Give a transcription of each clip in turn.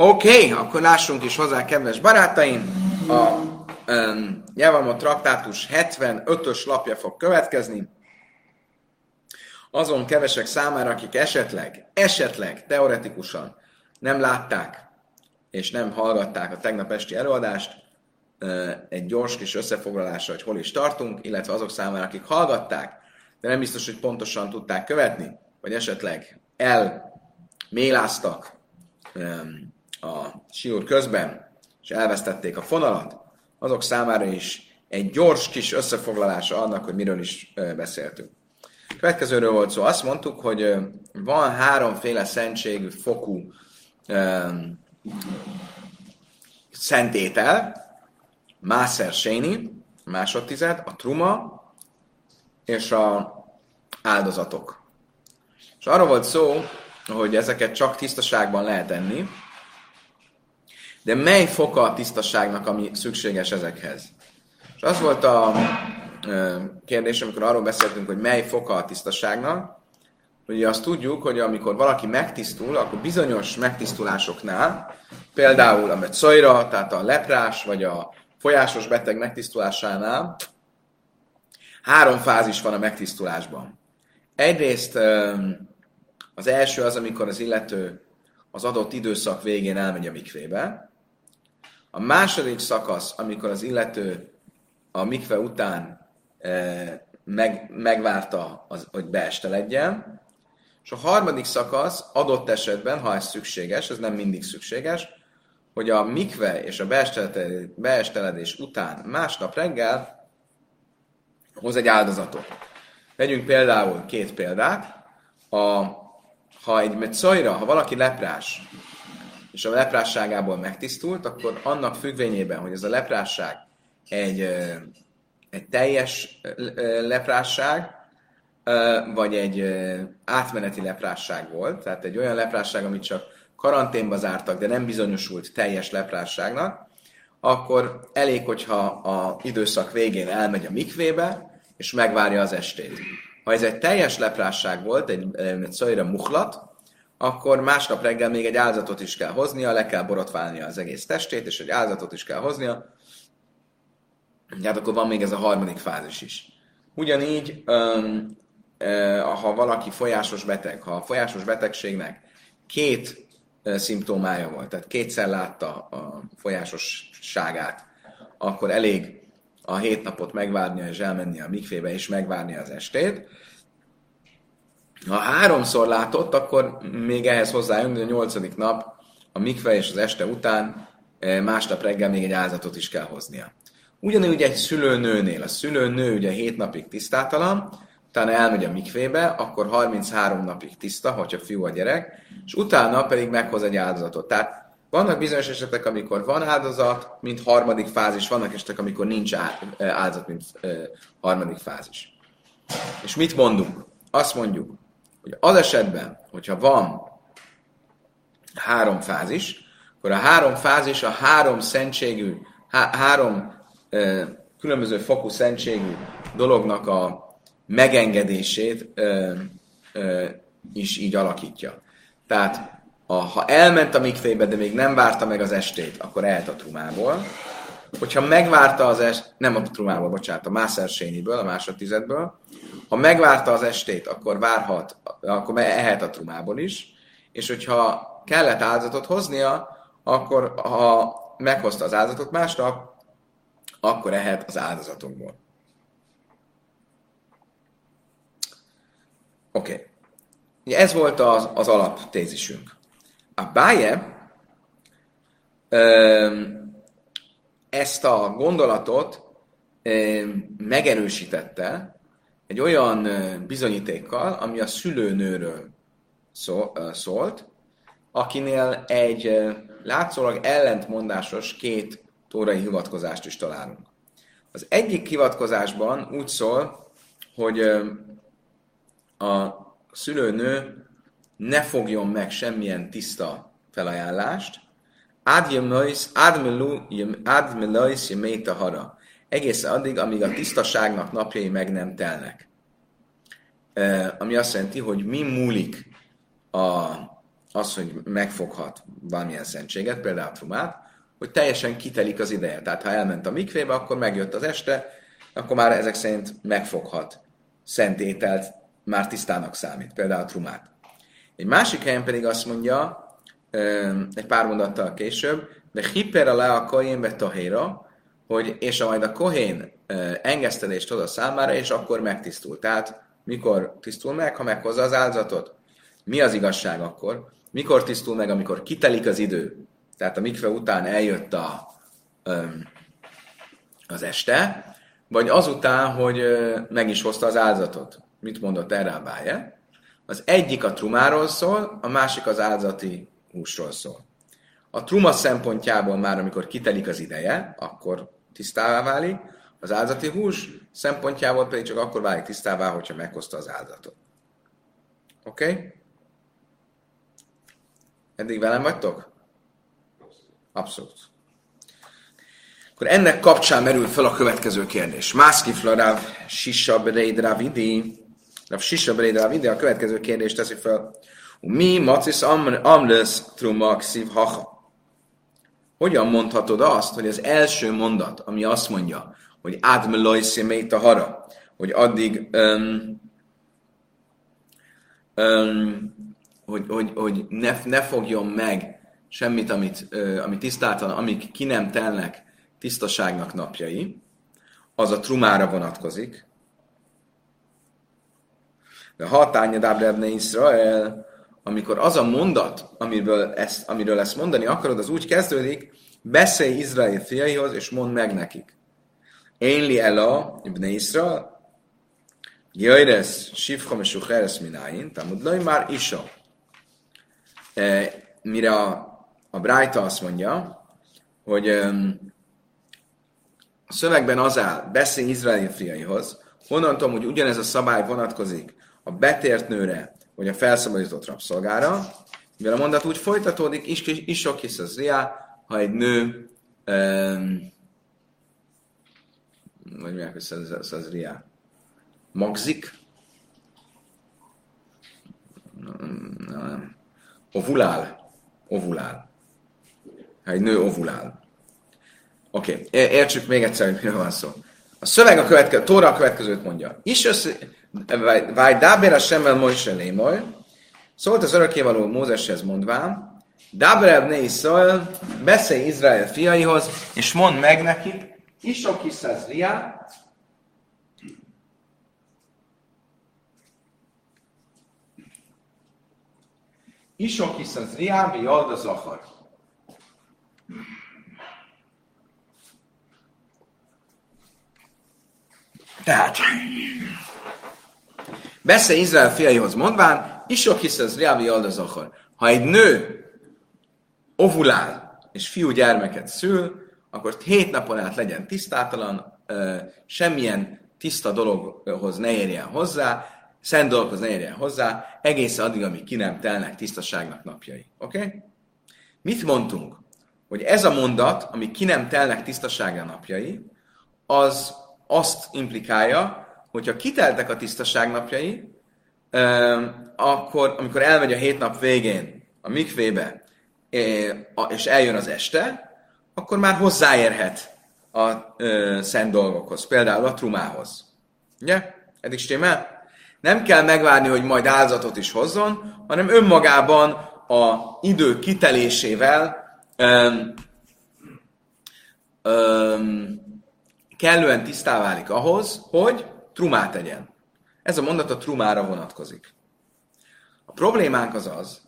Oké, okay, akkor lássunk is hozzá, kedves barátaim. A um, traktátus 75-ös lapja fog következni. Azon kevesek számára, akik esetleg, esetleg, teoretikusan nem látták és nem hallgatták a tegnap esti előadást, egy gyors kis összefoglalásra, hogy hol is tartunk, illetve azok számára, akik hallgatták, de nem biztos, hogy pontosan tudták követni, vagy esetleg elméláztak a siúr közben, és elvesztették a fonalat, azok számára is egy gyors kis összefoglalása annak, hogy miről is beszéltünk. Következőről volt szó. Azt mondtuk, hogy van háromféle szentségű fokú um, szentétel, Mászer Séni, másodtized, a truma és a áldozatok. És arról volt szó, hogy ezeket csak tisztaságban lehet enni, de mely foka a tisztaságnak, ami szükséges ezekhez? És az volt a kérdés, amikor arról beszéltünk, hogy mely foka a tisztaságnak, hogy azt tudjuk, hogy amikor valaki megtisztul, akkor bizonyos megtisztulásoknál, például a metszajra, tehát a leprás, vagy a folyásos beteg megtisztulásánál, három fázis van a megtisztulásban. Egyrészt az első az, amikor az illető az adott időszak végén elmegy a mikvébe. A második szakasz, amikor az illető a mikve után meg, megvárta, az, hogy beesteledjen. És a harmadik szakasz adott esetben, ha ez szükséges, ez nem mindig szükséges, hogy a mikve és a beesteledés után másnap reggel hoz egy áldozatot. Vegyünk például két példát. A, ha egy metszajra, ha valaki leprás, és a leprásságából megtisztult, akkor annak függvényében, hogy ez a leprásság egy, egy teljes leprásság, vagy egy átmeneti leprásság volt, tehát egy olyan leprásság, amit csak karanténba zártak, de nem bizonyosult teljes leprásságnak, akkor elég, hogyha a időszak végén elmegy a mikvébe, és megvárja az estét. Ha ez egy teljes leprásság volt, egy, egy szajra muhlat, akkor másnap reggel még egy áldozatot is kell hoznia, le kell borotválnia az egész testét, és egy áldozatot is kell hoznia. Hát akkor van még ez a harmadik fázis is. Ugyanígy, ha valaki folyásos beteg, ha a folyásos betegségnek két szimptomája volt, tehát kétszer látta a folyásosságát, akkor elég a hét napot megvárnia és elmenni a mikvébe és megvárni az estét. Ha háromszor látott, akkor még ehhez hozzájön, hogy a nyolcadik nap a mikve és az este után másnap reggel még egy áldozatot is kell hoznia. Ugyanúgy egy szülőnőnél. A szülőnő ugye hét napig tisztátalan, utána elmegy a mikvébe, akkor 33 napig tiszta, hogyha fiú a gyerek, és utána pedig meghoz egy áldozatot. Tehát vannak bizonyos esetek, amikor van áldozat, mint harmadik fázis, vannak esetek, amikor nincs áldozat, mint harmadik fázis. És mit mondunk? Azt mondjuk, hogy az esetben, hogyha van három fázis, akkor a három fázis a három szentségű, há- három e, különböző fokú szentségű dolognak a megengedését ö, ö, is így alakítja. Tehát a, ha elment a mikvébe, de még nem várta meg az estét, akkor ehet a trumából. Hogyha megvárta az est, nem a trumából, bocsánat, a mászersényiből, a másodtizedből, ha megvárta az estét, akkor várhat, akkor ehet a trumából is, és hogyha kellett áldozatot hoznia, akkor ha meghozta az áldozatot másnap, akkor ehet az áldozatokból. Oké. Okay. Ez volt az, az alaptézisünk. A Báje ezt a gondolatot megerősítette egy olyan bizonyítékkal, ami a szülőnőről szólt, akinél egy látszólag ellentmondásos két tórai hivatkozást is találunk. Az egyik hivatkozásban úgy szól, hogy a szülőnő ne fogjon meg semmilyen tiszta felajánlást, admelajsz jeméta hara. Egészen addig, amíg a tisztaságnak napjai meg nem telnek. Ami azt jelenti, hogy mi múlik a az, hogy megfoghat valamilyen szentséget, például trumát, hogy teljesen kitelik az ideje. Tehát ha elment a mikvébe, akkor megjött az este, akkor már ezek szerint megfoghat szent ételt, már tisztának számít, például a trumát. Egy másik helyen pedig azt mondja, egy pár mondattal később, de hipera le a kohén tahéra, hogy és majd a kohén engesztelést hoz a számára, és akkor megtisztul. Tehát mikor tisztul meg, ha meghozza az áldozatot? Mi az igazság akkor? Mikor tisztul meg, amikor kitelik az idő? Tehát a mikve után eljött a, az este, vagy azután, hogy meg is hozta az áldozatot. Mit mondott erre a báje? Az egyik a trumáról szól, a másik az áldozati húsról szól. A truma szempontjából már, amikor kitelik az ideje, akkor tisztává válik, az áldozati hús szempontjából pedig csak akkor válik tisztává, hogyha meghozta az áldozatot. Oké? Okay? Eddig velem vagytok? Abszolút. Akkor ennek kapcsán merül fel a következő kérdés. Mászkifla Rav Sisa Bereid Ravidi. Rav Sisa Bereid Ravidi a következő kérdést teszi fel. Mi macis amles trumaxiv hacha. Hogyan mondhatod azt, hogy az első mondat, ami azt mondja, hogy admeloj a hara, hogy addig um, um, hogy, hogy, hogy ne, ne fogjon meg semmit, amit, uh, amit tisztáltan, amik ki nem telnek tisztaságnak napjai, az a trumára vonatkozik. De ha tánya Dábrevne Israel, amikor az a mondat, amiről ezt, amiről ezt mondani akarod, az úgy kezdődik, beszélj Izrael fiaihoz, és mondd meg nekik. Én li ela, ibn Israel, Jöjresz, Sifham és Ucheres mináin, Tamudlai már isa. E, mire a, a Brájta azt mondja, hogy um, a szövegben az áll, beszélj Izrael fiaihoz, honnan tudom, hogy ugyanez a szabály vonatkozik a betért nőre, vagy a felszabadított rabszolgára, mivel a mondat úgy folytatódik, is, is sok hisz az riá, ha egy nő, um, vagy mi az, az, az riá, magzik, nem, ovulál, ovulál. Ha egy nő ovulál. Oké, okay. értsük még egyszer, hogy miről van szó. A szöveg a következő, Tóra a következőt mondja. Is össze, vagy dábér a semmel Moshe lémoly, szólt az örökkévaló Mózeshez mondván, Dábreb ne szól, beszélj Izrael fiaihoz, és mondd meg nekik, Isok hiszez riá, Isok hiszez riá, mi az akar. Tehát, beszélj Izrael fiaihoz mondván, Isok jald az akar. Ha egy nő ovulál, és fiú gyermeket szül, akkor hét napon át legyen tisztátalan, semmilyen tiszta dologhoz ne érjen hozzá, szent dologhoz ne érjen hozzá, egészen addig, amíg ki nem telnek tisztaságnak napjai. Oké? Okay? Mit mondtunk? Hogy ez a mondat, ami ki nem telnek tisztaságra napjai, az azt implikálja, hogyha kiteltek a tisztaság napjai, akkor, amikor elmegy a hét nap végén a mikvébe, és eljön az este, akkor már hozzáérhet a szent dolgokhoz, például a trumához. Ugye? Eddig stimmel? Nem kell megvárni, hogy majd áldozatot is hozzon, hanem önmagában a idő kitelésével öm, öm, kellően tisztá válik ahhoz, hogy trumát tegyen. Ez a mondat a trumára vonatkozik. A problémánk az az,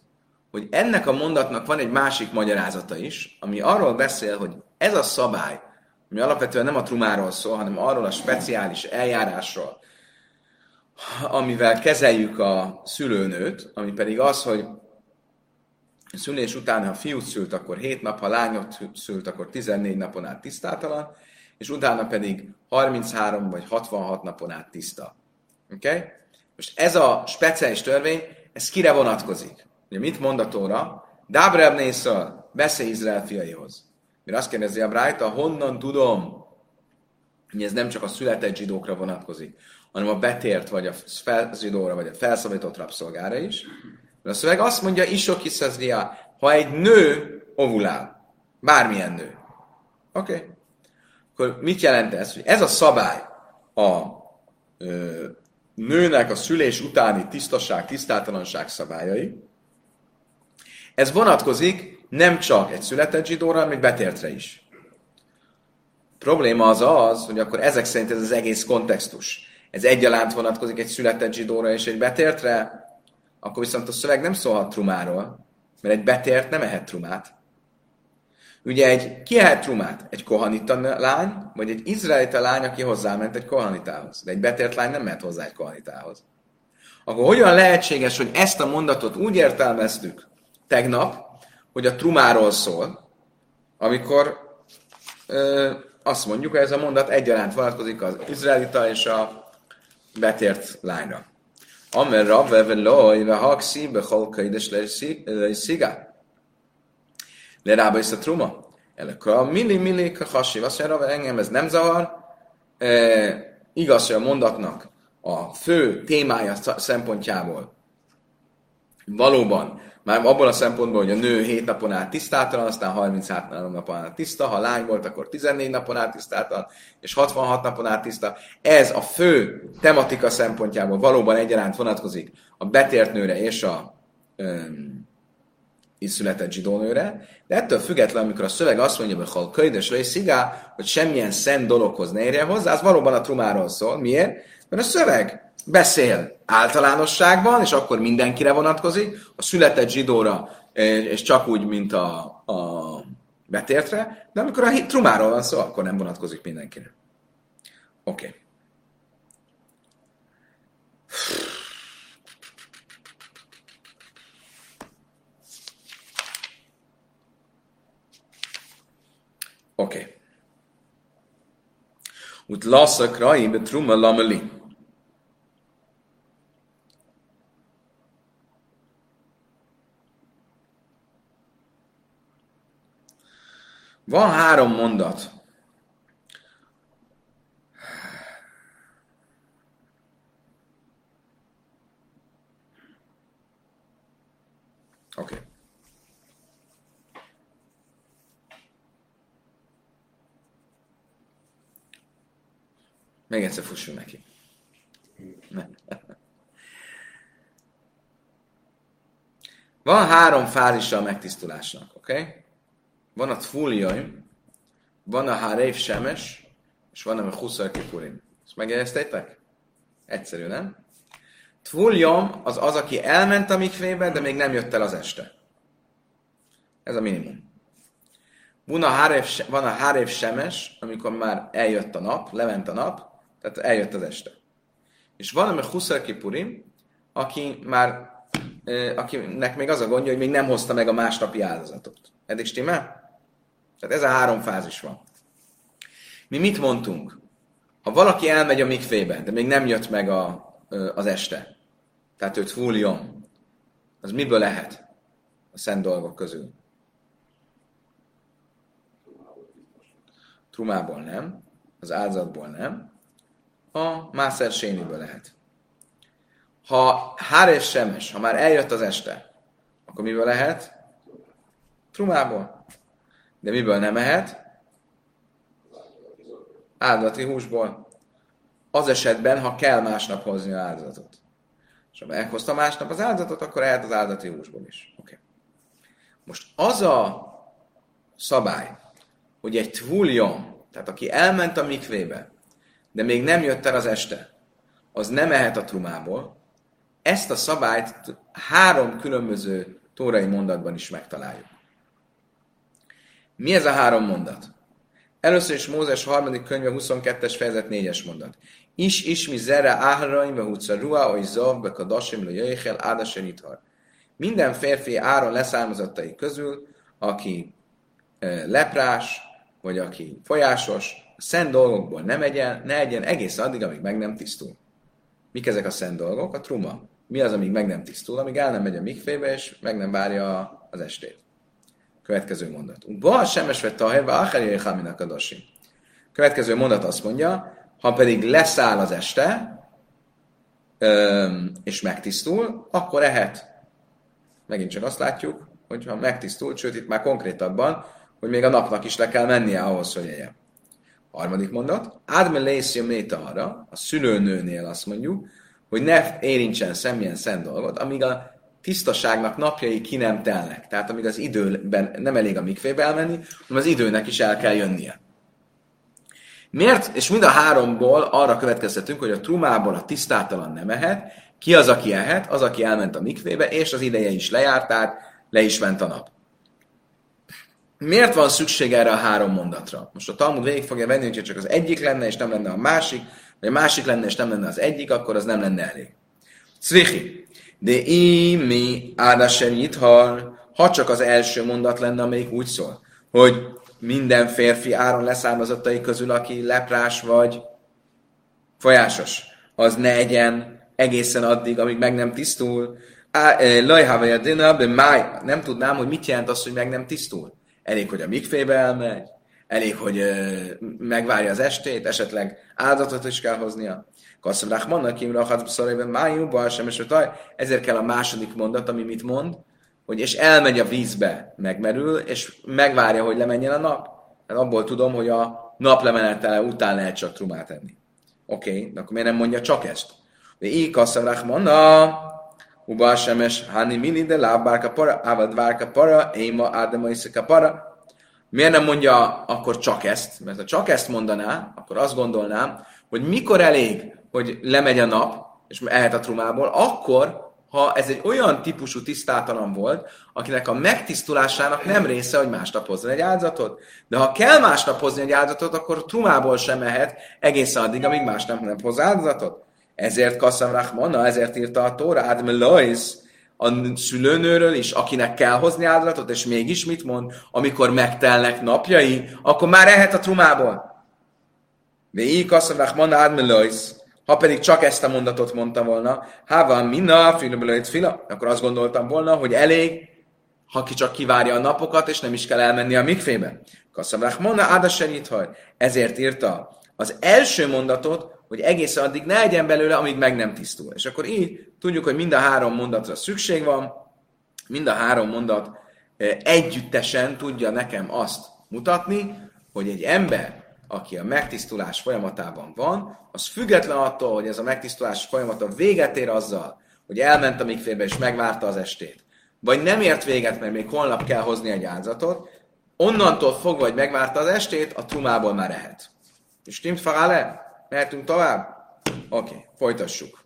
hogy ennek a mondatnak van egy másik magyarázata is, ami arról beszél, hogy ez a szabály, ami alapvetően nem a trumáról szól, hanem arról a speciális eljárásról, amivel kezeljük a szülőnőt, ami pedig az, hogy a szülés után, ha fiút szült, akkor 7 nap, ha lányot szült, akkor 14 napon át tisztátalan, és utána pedig 33 vagy 66 napon át tiszta. Oké? Okay? Most ez a speciális törvény, ez kire vonatkozik? Ugye mit mond a Tóra? Dábreb nészal, beszélj Izrael fiaihoz. Mire azt kérdezi a Brájta, honnan tudom, hogy ez nem csak a született zsidókra vonatkozik, hanem a betért, vagy a zsidóra, vagy a felszabadított rabszolgára is. Mert a szöveg azt mondja, isok ha egy nő ovulál, bármilyen nő. Oké. Okay. Akkor mit jelent ez? Hogy ez a szabály a ö, nőnek a szülés utáni tisztaság, tisztátalanság szabályai, ez vonatkozik nem csak egy született zsidóra, hanem egy betértre is. Probléma az az, hogy akkor ezek szerint ez az egész kontextus. Ez egyaránt vonatkozik egy született zsidóra és egy betértre, akkor viszont a szöveg nem szólhat trumáról, mert egy betért nem ehet trumát. Ugye egy, ki ehet trumát? Egy kohanita lány, vagy egy izraelita lány, aki hozzáment egy kohanitához. De egy betért lány nem mehet hozzá egy kohanitához. Akkor hogyan lehetséges, hogy ezt a mondatot úgy értelmeztük tegnap, hogy a trumáról szól, amikor ö, azt mondjuk, hogy ez a mondat egyaránt vonatkozik az izraelita és a betért lányra. Amer Rav loj, ve haksi, be holkaides sziga. Le rába is a truma. a milli milli kahasi. Mondja, engem ez nem zavar. E, igaz, hogy a mondatnak a fő témája szempontjából valóban már abból a szempontból, hogy a nő 7 napon át tisztátalan, aztán 33 napon át tiszta, ha lány volt, akkor 14 napon át tisztátalan, és 66 napon át tiszta. Ez a fő tematika szempontjából valóban egyaránt vonatkozik a betért nőre és a um, is született zsidónőre, de ettől függetlenül, amikor a szöveg azt mondja, hogy hal könyves vagy szigá, hogy semmilyen szent dologhoz ne érjen hozzá, az valóban a trumáról szól. Miért? Mert a szöveg beszél általánosságban, és akkor mindenkire vonatkozik, a született zsidóra, és csak úgy, mint a, a betértre, de amikor a trumáról van szó, akkor nem vonatkozik mindenkire. Oké. Okay. Okay. Ut laszak rai betruma lameli. Van három mondat. Oké. Okay. Még egyszer fussunk neki. Van három fázisa a megtisztulásnak, oké? Okay? Van a tfúljaim, van a hárév semes, és van a huszar kipurim. Ezt megjegyeztétek? Egyszerű, nem? Tfúljam az az, aki elment a mikvébe, de még nem jött el az este. Ez a minimum. Van a hárév semes, amikor már eljött a nap, lement a nap, tehát eljött az este. És van, ami Huszar Kipurim, aki már, akinek még az a gondja, hogy még nem hozta meg a másnapi áldozatot. Eddig stimmel? Tehát ez a három fázis van. Mi mit mondtunk? Ha valaki elmegy a mikvébe, de még nem jött meg a, az este, tehát őt fúljon, az miből lehet a szent dolgok közül? Trumából nem, az áldozatból nem, a Mászer Sényiből lehet. Ha Háres Semes, ha már eljött az este, akkor miből lehet? Trumából. De miből nem ehet? Áldati húsból. Az esetben, ha kell másnap hozni az áldozatot. És ha meghozta másnap az áldozatot, akkor ehet az áldati húsból is. Okay. Most az a szabály, hogy egy tvuljon, tehát aki elment a mikvébe, de még nem jött el az este, az nem ehet a trumából, ezt a szabályt három különböző tórai mondatban is megtaláljuk. Mi ez a három mondat? Először is Mózes harmadik könyve 22-es fejezet 4-es mondat. Is ismi zere áharaim ve hutza ruha, oly zav, be kadasim le jöjjel, ádasen. Minden férfi áron leszármazottai közül, aki e, leprás, vagy aki folyásos, szent dolgokból nem egyen, ne egyen egész addig, amíg meg nem tisztul. Mik ezek a szent dolgok? A truma. Mi az, amíg meg nem tisztul, amíg el nem megy a mikfébe, és meg nem várja az estét. Következő mondat. Ba semes vett a minak a Következő mondat azt mondja, ha pedig leszáll az este, és megtisztul, akkor ehet megint csak azt látjuk, hogyha megtisztult, sőt itt már konkrétabban, hogy még a napnak is le kell mennie ahhoz, hogy egye. Harmadik mondat. Adme lészja méta arra, a szülőnőnél azt mondjuk, hogy ne érintsen semmilyen szent dolgot, amíg a tisztaságnak napjai ki nem telnek. Tehát amíg az időben nem elég a mikvébe elmenni, hanem az időnek is el kell jönnie. Miért? És mind a háromból arra következtetünk, hogy a trumából a tisztátalan nem ehet, ki az, aki ehet? Az, aki elment a mikvébe, és az ideje is lejárt, tehát le is ment a nap. Miért van szükség erre a három mondatra? Most a Talmud végig fogja venni, hogyha csak az egyik lenne, és nem lenne a másik, vagy a másik lenne, és nem lenne az egyik, akkor az nem lenne elég. Cvichi. De ími ádasen ithar, ha csak az első mondat lenne, amelyik úgy szól, hogy minden férfi áron leszármazottai közül, aki leprás vagy folyásos, az ne egyen egészen addig, amíg meg nem tisztul. Lajhávaja dina, de máj, nem tudnám, hogy mit jelent az, hogy meg nem tisztul. Elég, hogy a mikfébe elmegy, elég, hogy uh, megvárja az estét, esetleg áldozatot is kell hoznia. Kasszavlák mannak imra, ha szarében májúba, sem és ezért kell a második mondat, ami mit mond, hogy és elmegy a vízbe, megmerül, és megvárja, hogy lemenjen a nap. Hát abból tudom, hogy a nap lemenetele után lehet csak trumát enni. Oké, okay, akkor miért nem mondja csak ezt? De így kasszavlák manna, Uba Semes, Hani Mini, de lábbárka para, Ávad várka para, Éma Ádema para. Miért nem mondja akkor csak ezt? Mert ha csak ezt mondaná, akkor azt gondolnám, hogy mikor elég, hogy lemegy a nap, és ehet a trumából, akkor, ha ez egy olyan típusú tisztátalan volt, akinek a megtisztulásának nem része, hogy másnap hozzon egy áldozatot. De ha kell másnap hozni egy áldozatot, akkor trumából sem mehet egészen addig, amíg másnap nem hoz áldozatot. Ezért Kassam Rahmana, ezért írta a Tóra, Adme Lois, a szülőnőről is, akinek kell hozni áldozatot, és mégis mit mond? Amikor megtelnek napjai, akkor már ehet a trumából. De így Kassam Rahmana, Adme Lois, ha pedig csak ezt a mondatot mondta volna, Hava minna, filubelőt fila, akkor azt gondoltam volna, hogy elég, ha ki csak kivárja a napokat, és nem is kell elmenni a mikfébe. Kassam Rahmana, Áda Ezért írta az első mondatot, hogy egészen addig ne legyen belőle, amíg meg nem tisztul. És akkor így tudjuk, hogy mind a három mondatra szükség van, mind a három mondat együttesen tudja nekem azt mutatni, hogy egy ember, aki a megtisztulás folyamatában van, az független attól, hogy ez a megtisztulás folyamata véget ér azzal, hogy elment a mikférbe és megvárta az estét, vagy nem ért véget, mert még holnap kell hozni egy áldozatot, onnantól fogva, hogy megvárta az estét, a trumából már lehet. És stimmt le? Mehetünk tovább? Oké, okay, folytassuk.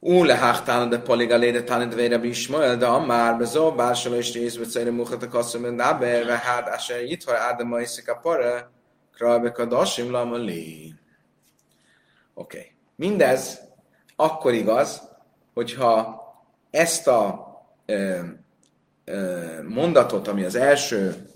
הוא להחתן דפוליגה לידתן דבי רבי ישמעאל דאמר בזו בעל שלו השתיס בצעיר מוחת הקוסם מדבר והד אשר יתור עד המויסק הפורה קרא בקדושים למה לי. Oké. Okay. Mindez akkor igaz, hogyha ezt a mondatot, ami az első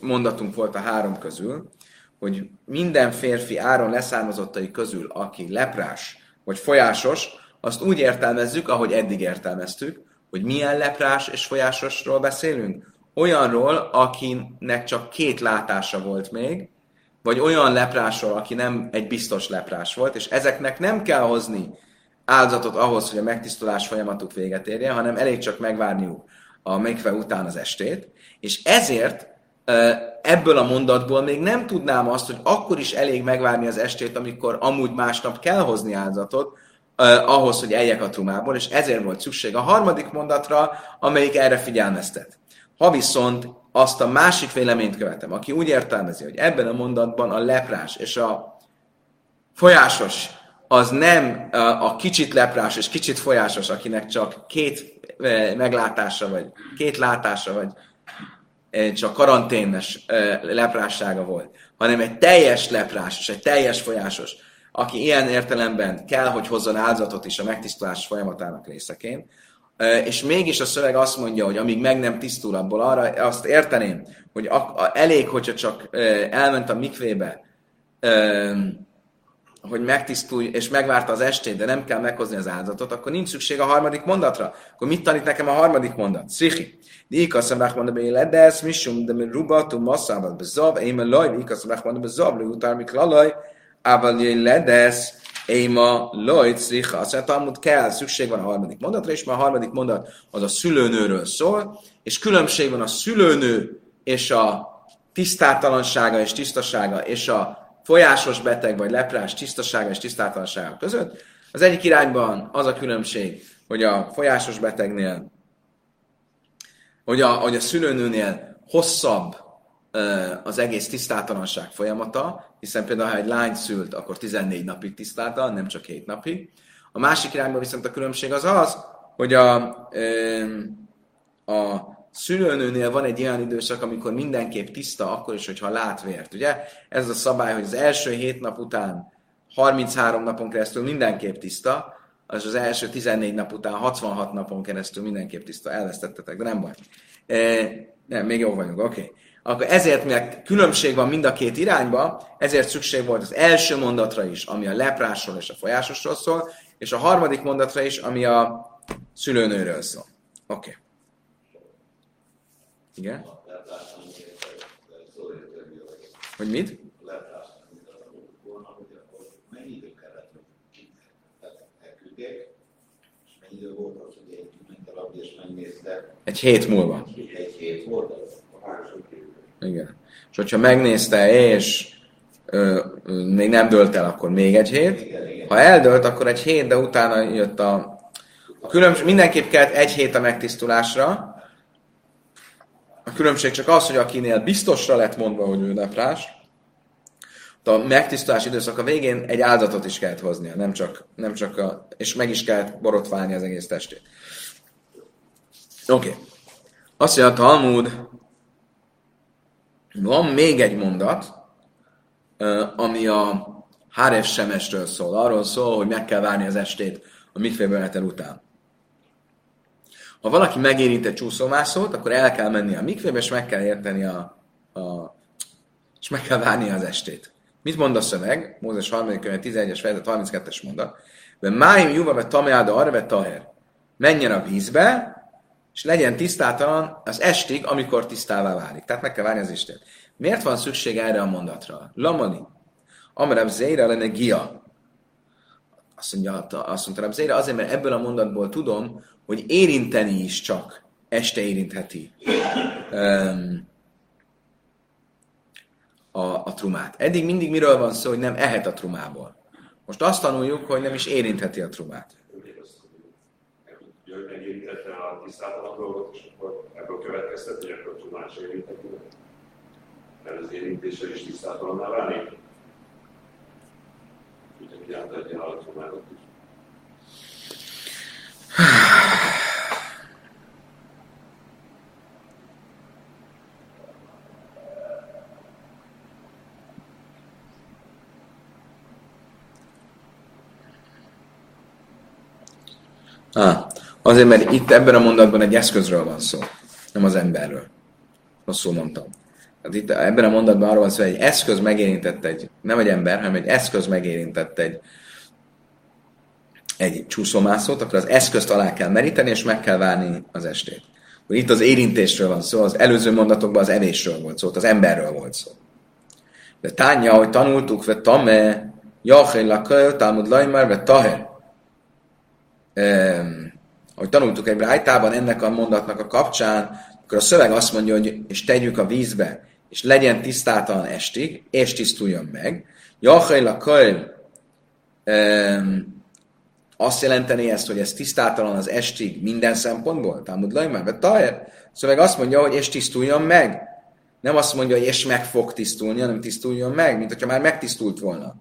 mondatunk volt a három közül, hogy minden férfi áron leszármazottai közül, aki leprás vagy folyásos, azt úgy értelmezzük, ahogy eddig értelmeztük, hogy milyen leprás és folyásosról beszélünk. Olyanról, akinek csak két látása volt még, vagy olyan leprásról, aki nem egy biztos leprás volt, és ezeknek nem kell hozni áldozatot ahhoz, hogy a megtisztulás folyamatuk véget érjen, hanem elég csak megvárniuk a megve után az estét, és ezért ebből a mondatból még nem tudnám azt, hogy akkor is elég megvárni az estét, amikor amúgy másnap kell hozni áldozatot, ahhoz, hogy eljek a trumából, és ezért volt szükség a harmadik mondatra, amelyik erre figyelmeztet. Ha viszont azt a másik véleményt követem, aki úgy értelmezi, hogy ebben a mondatban a leprás és a folyásos az nem a kicsit leprás és kicsit folyásos, akinek csak két meglátása, vagy két látása, vagy csak karanténes leprássága volt, hanem egy teljes leprás és egy teljes folyásos, aki ilyen értelemben kell, hogy hozzon áldozatot is a megtisztulás folyamatának részeként, és mégis a szöveg azt mondja, hogy amíg meg nem tisztul abból, arra azt érteném, hogy elég, hogyha csak elment a mikvébe, hogy megtisztulj, és megvárta az estét, de nem kell meghozni az áldozatot, akkor nincs szükség a harmadik mondatra. Akkor mit tanít nekem a harmadik mondat? Szichi. Díkaszem rachmanda be lesz, misum, de rubatu masszával bezav, én a laj, díkaszem rachmanda bezav, le utár mik lalaj, ával ledesz, Éma szriha. Azt mondja, Talmud kell, szükség van a harmadik mondatra, és már a harmadik mondat az a szülőnőről szól, és különbség van a szülőnő és a tisztátalansága és tisztasága, és a folyásos beteg vagy leprás tisztasága és tisztátalansága között. Az egyik irányban az a különbség, hogy a folyásos betegnél, hogy a, hogy a szülőnőnél hosszabb az egész tisztátalanság folyamata, hiszen például ha egy lány szült, akkor 14 napig tisztáltalan, nem csak 7 napig. A másik irányban viszont a különbség az az, hogy a, a szülőnőnél van egy olyan időszak, amikor mindenképp tiszta, akkor is, hogyha lát vért. Ugye? Ez a szabály, hogy az első 7 nap után 33 napon keresztül mindenképp tiszta, az az első 14 nap után 66 napon keresztül mindenképp tiszta. Elvesztettetek, de nem baj. E, nem, még jó vagyunk, oké. Okay akkor ezért, mivel különbség van mind a két irányba, ezért szükség volt az első mondatra is, ami a leprásról és a folyásosról szól, és a harmadik mondatra is, ami a szülőnőről szól. Oké. Okay. Igen? Hogy mit? Egy hét múlva. Igen. És hogyha megnézte, és ö, ö, még nem dölt el, akkor még egy hét. Ha eldölt, akkor egy hét, de utána jött a, a különbség. Mindenképp kellett egy hét a megtisztulásra. A különbség csak az, hogy akinél biztosra lett mondva, hogy ő leprás, a megtisztulás időszak a végén egy áldatot is kellett hoznia, nem csak, nem csak a, és meg is kellett borotválni az egész testét. Oké. Okay. Azt mondja a Talmud, van még egy mondat, ami a Hárev Semesről szól. Arról szól, hogy meg kell várni az estét a mikvéből után. Ha valaki megérint egy csúszómászót, akkor el kell menni a mikvébe, és meg kell érteni a, a és meg kell várni az estét. Mit mond a szöveg? Mózes 3. könyv 11-es fejezet 32-es mondat. De máim juva ve tameáda arra ve taher. Menjen a vízbe, és legyen tisztátalan az estig, amikor tisztává válik. Tehát meg kell várni az Isten. Miért van szükség erre a mondatra? Lamani. Amrab Zéra lenne gia. Azt mondja, azt mondta Rab Zéra, azért, mert ebből a mondatból tudom, hogy érinteni is csak este érintheti um, a, a trumát. Eddig mindig miről van szó, hogy nem ehet a trumából. Most azt tanuljuk, hogy nem is érintheti a trumát. Mert az érintéssel is tisztátalanná is. Ah, Azért, mert itt ebben a mondatban egy eszközről van szó, nem az emberről. Rosszul mondtam. Hát itt ebben a mondatban arról van szó, hogy egy eszköz megérintett egy, nem egy ember, hanem egy eszköz megérintett egy, egy csúszómászót, akkor az eszközt alá kell meríteni, és meg kell várni az estét. Itt az érintésről van szó, az előző mondatokban az evésről volt szó, az emberről volt szó. De tánya, hogy tanultuk, ve tame, jachel laköl, talmud lajmar, ve taher. Ahogy tanultuk egy brájtában ennek a mondatnak a kapcsán, akkor a szöveg azt mondja, hogy és tegyük a vízbe, és legyen tisztátalan estig, és tisztuljon meg. Köl um, azt jelenteni ezt, hogy ez tisztátalan az estig minden szempontból? Talmud Lajmár, vagy Taher? Szöveg azt mondja, hogy és tisztuljon meg. Nem azt mondja, hogy és meg fog tisztulni, hanem tisztuljon meg, mint hogyha már megtisztult volna.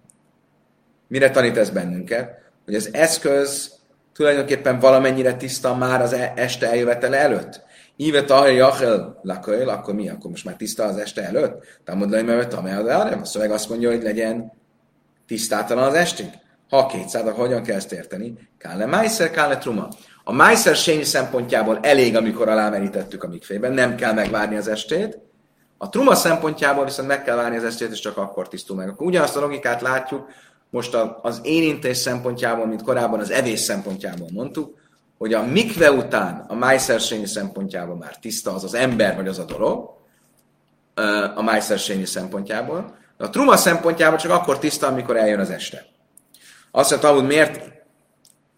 Mire tanít ez bennünket? Hogy az eszköz tulajdonképpen valamennyire tiszta már az e- este eljövetele előtt. Íve tahaj jachel laköl, akkor mi? Akkor most már tiszta az este előtt? Támad le, mert a szöveg azt mondja, hogy legyen tisztátalan az estig. Ha kétszád, akkor hogyan kell ezt érteni? Kále májszer, kále truma. A májszer sényi szempontjából elég, amikor alámerítettük a mikfében, nem kell megvárni az estét. A truma szempontjából viszont meg kell várni az estét, és csak akkor tisztul meg. Akkor ugyanazt a logikát látjuk, most az érintés szempontjából, mint korábban az evés szempontjából mondtuk, hogy a mikve után a májszersényi szempontjából már tiszta az az ember vagy az a dolog, a májszersényi szempontjából, de a truma szempontjából csak akkor tiszta, amikor eljön az este. Azt mondta, hogy miért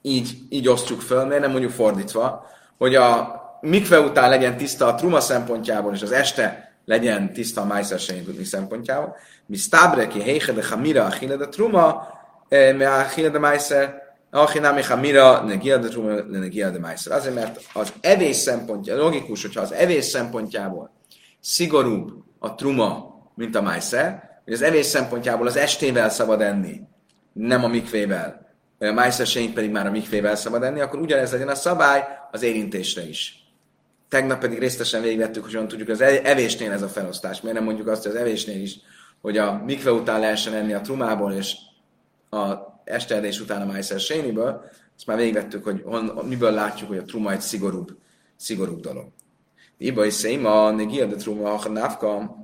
így, így osztjuk föl, miért nem mondjuk fordítva, hogy a mikve után legyen tiszta a truma szempontjából, és az este legyen tiszta a májszersényi szempontjából. Mi stabreki heiche de hamira achile de truma, me achile de májszer, Achinami Hamira, de truma, negia de májszer. Azért, mert az evés szempontja, logikus, hogyha az evés szempontjából szigorúbb a truma, mint a májszer, hogy az evés szempontjából az estével szabad enni, nem a mikvével, a májszersény pedig már a mikvével szabad enni, akkor ugyanez legyen a szabály az érintésre is. Tegnap pedig részletesen végigvettük, hogy tudjuk, az e- evésnél ez a felosztás. Miért nem mondjuk azt, hogy az evésnél is, hogy a mikve után lehessen enni a trumából, és a esteedés után a májszer sényiből, ezt már végigvettük, hogy hon, miből látjuk, hogy a truma egy szigorúbb, szigorúbb dolog. Iba is széma, negia de truma, a návka,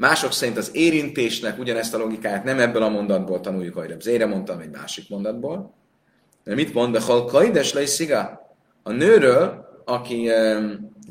Mások szerint az érintésnek ugyanezt a logikát nem ebből a mondatból tanuljuk, ahogy Zére mondtam egy másik mondatból. De mit mond? Behol kaides le sziga. A nőről, aki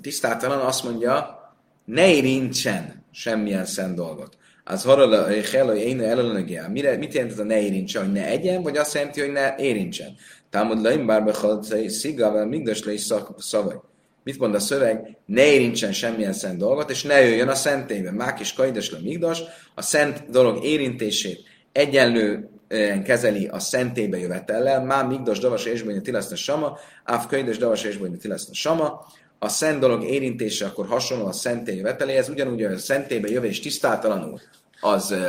tisztátalan, azt mondja, ne érintsen semmilyen szent dolgot. Az harala, hogy én ellenegel. Mit jelent ez a ne érintsen, hogy ne egyen, vagy azt jelenti, hogy ne érintsen? Támad le, bár behol sziga, vagy migdas le szavaj. Mit mond a szöveg? Ne érintsen semmilyen szent dolgot, és ne jöjjön a szentélybe. Mák is kaides migdas, a szent dolog érintését egyenlően kezeli a szentélybe jövetellel, má migdas davas és tileszne sama, áv kaides davas és tileszne sama, a szent dolog érintése akkor hasonló a szentély jöveteléhez, ugyanúgy a szentélybe jövés tisztátalanul az ö,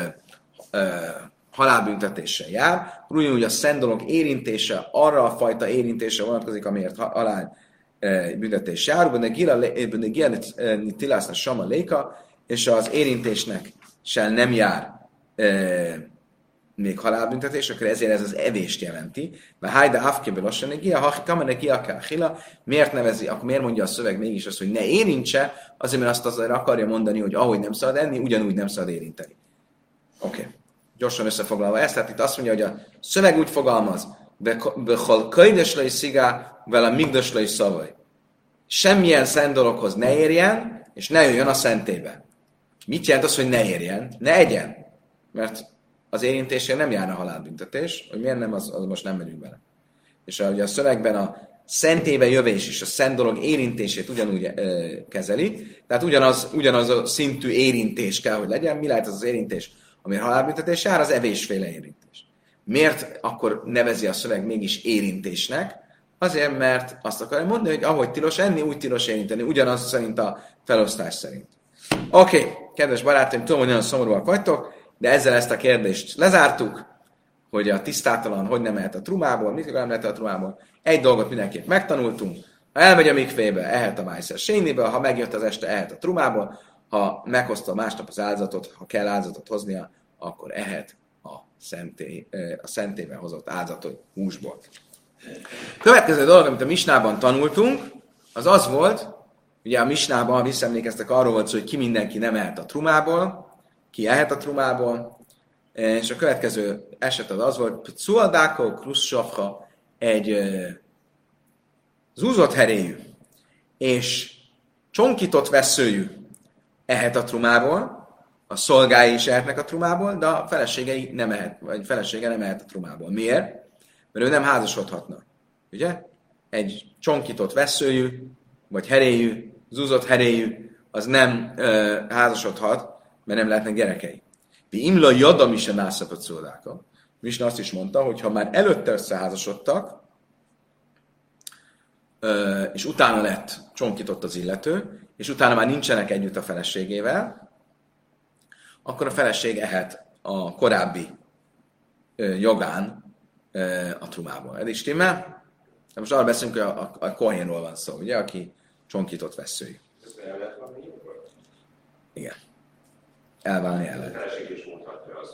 ö, halálbüntetéssel jár, ugyanúgy a szent dolog érintése arra a fajta érintése vonatkozik, amiért halál büntetés jár, benne gila tilászna sama léka, és az érintésnek se nem jár e, még halálbüntetés, akkor ezért ez az evést jelenti. Mert hajda afkebe lassan negia, ha kamene hila, miért nevezi, akkor miért mondja a szöveg mégis azt, hogy ne érintse, azért mert azt azért akarja mondani, hogy ahogy nem szabad enni, ugyanúgy nem szabad érinteni. Oké. Okay. Gyorsan összefoglalva ezt, tehát itt azt mondja, hogy a szöveg úgy fogalmaz, Bechol le szigá, vele migdas le szavaj. Semmilyen szent dologhoz ne érjen, és ne jöjjön a szentébe. Mit jelent az, hogy ne érjen? Ne egyen. Mert az érintésén nem járna halálbüntetés, hogy miért nem, az, az most nem megyünk bele. És ugye a szövegben a szentébe jövés és a szent dolog érintését ugyanúgy e, kezeli, tehát ugyanaz, ugyanaz a szintű érintés kell, hogy legyen. Mi lehet az az érintés, ami halálbüntetés jár? Az evésféle érintés. Miért akkor nevezi a szöveg mégis érintésnek? Azért, mert azt akarja mondani, hogy ahogy tilos enni, úgy tilos érinteni, ugyanaz szerint a felosztás szerint. Oké, okay, kedves barátaim, tudom, hogy nagyon szomorúak vagytok, de ezzel ezt a kérdést lezártuk, hogy a tisztátalan hogy nem mehet a trumából, mit nem lehet a trumából. Egy dolgot mindenképp megtanultunk, ha elmegy a mikvébe, ehet a májszer sényiből, ha megjött az este, ehet a trumából, ha meghozta másnap az áldozatot, ha kell áldozatot hoznia, akkor ehet szentély, a szentében hozott áldozatot húsból. Következő dolog, amit a Misnában tanultunk, az az volt, ugye a Misnában, ha visszaemlékeztek, arról volt szó, hogy ki mindenki nem ehet a trumából, ki ehet a trumából, és a következő eset az az volt, Cuadáko Kruszsafha egy zúzott heréjű és csonkított veszőjű ehet a trumából, a szolgái is ehetnek a trumából, de a feleségei nem ehet, vagy felesége nem ehet a trumából. Miért? Mert ő nem házasodhatna. Ugye? Egy csonkított veszőjű, vagy heréjű, zúzott heréjű, az nem ö, házasodhat, mert nem lehetnek gyerekei. Mi imla jadam is a szóláka. Misna azt is mondta, hogy ha már előtte összeházasodtak, ö, és utána lett csonkított az illető, és utána már nincsenek együtt a feleségével, akkor a feleség ehet a korábbi jogán a trumából. Ez is stimmel? De most arra beszélünk, hogy a, a, a Kohénról van szó, ugye, aki csonkított veszői. Igen. Elválni el lehet. A feleség is mondhatja azt,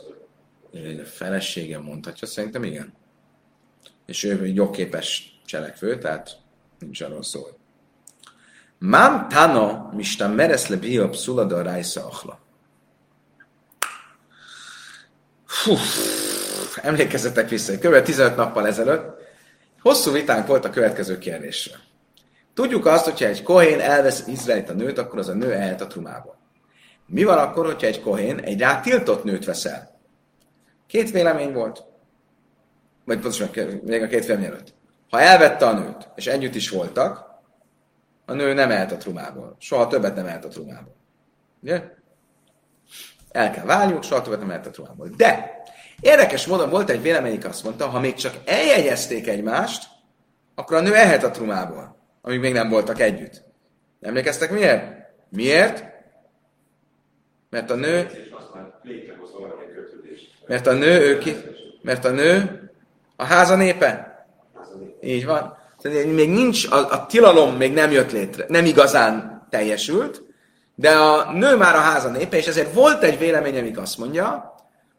hogy... A felesége mondhatja, szerintem igen. És ő jogképes cselekvő, tehát nincs arról szó. Mám tano mista mereszle bia pszulada rájsza achla. Fú, emlékezzetek vissza, hogy kb. 15 nappal ezelőtt hosszú vitánk volt a következő kérdésre. Tudjuk azt, hogyha egy kohén elvesz a nőt, akkor az a nő ehet a trumából. Mi van akkor, hogyha egy kohén egy rá tiltott nőt veszel? Két vélemény volt. Vagy pontosan még a két vélemény előtt. Ha elvette a nőt, és együtt is voltak, a nő nem ehet a trumából. Soha többet nem ehet a trumából. Ugye? El kell válniuk, soha többet nem ehet a trumából. De érdekes módon volt egy véleményik azt mondta, ha még csak eljegyezték egymást, akkor a nő ehet a trumából, amíg még nem voltak együtt. Emlékeztek miért? Miért? Mert a nő... Mert a nő, ő ki, mert a nő a háza népe. Így van. Tehát még nincs, a, a tilalom még nem jött létre, nem igazán teljesült, de a nő már a háza népe, és ezért volt egy vélemény, amik azt mondja,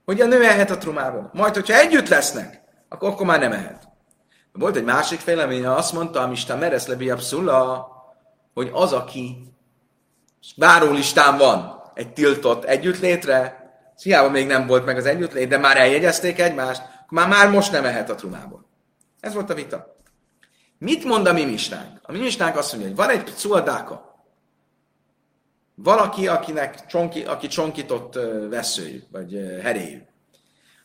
hogy a nő ehet a trumából. Majd, hogyha együtt lesznek, akkor, akkor már nem ehet. Volt egy másik vélemény, azt mondta a Mista Meres Lebi Abszula, hogy az, aki várólistán van egy tiltott együttlétre, hiába még nem volt meg az együttlét, de már eljegyezték egymást, már, már most nem ehet a trumából. Ez volt a vita. Mit mond a mi mistánk? A mi mistánk azt mondja, hogy van egy cuadáka, valaki, akinek csonki, aki csonkított veszőjű, vagy heréjű.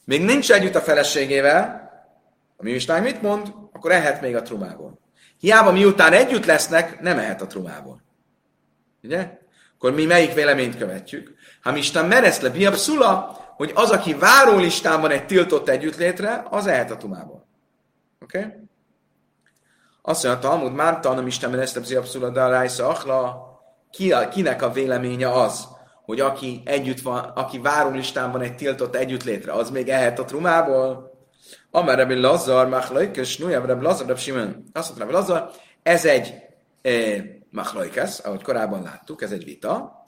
Még nincs együtt a feleségével, a mi mistánk mit mond? Akkor ehet még a trumából. Hiába miután együtt lesznek, nem ehet a trumából. Ugye? Akkor mi melyik véleményt követjük? Ha Isten meresz le biabszula, hogy az, aki várólistán van egy tiltott együttlétre, az ehet a trumából. Oké? Okay? Azt mondja, Talmud már tanom Isten meresz le biabszula, de a rájsza ki, kinek a véleménye az, hogy aki együtt van, aki várólistán van egy tiltott együttlétre, az még ehet a trumából? Amár Rebbi Lazar, Machlaikas, Nujav Rebbi Lazar, Rebbi Simon, azt mondta Rebbi Lazar, ez egy eh, Machlaikas, ahogy korábban láttuk, ez egy vita,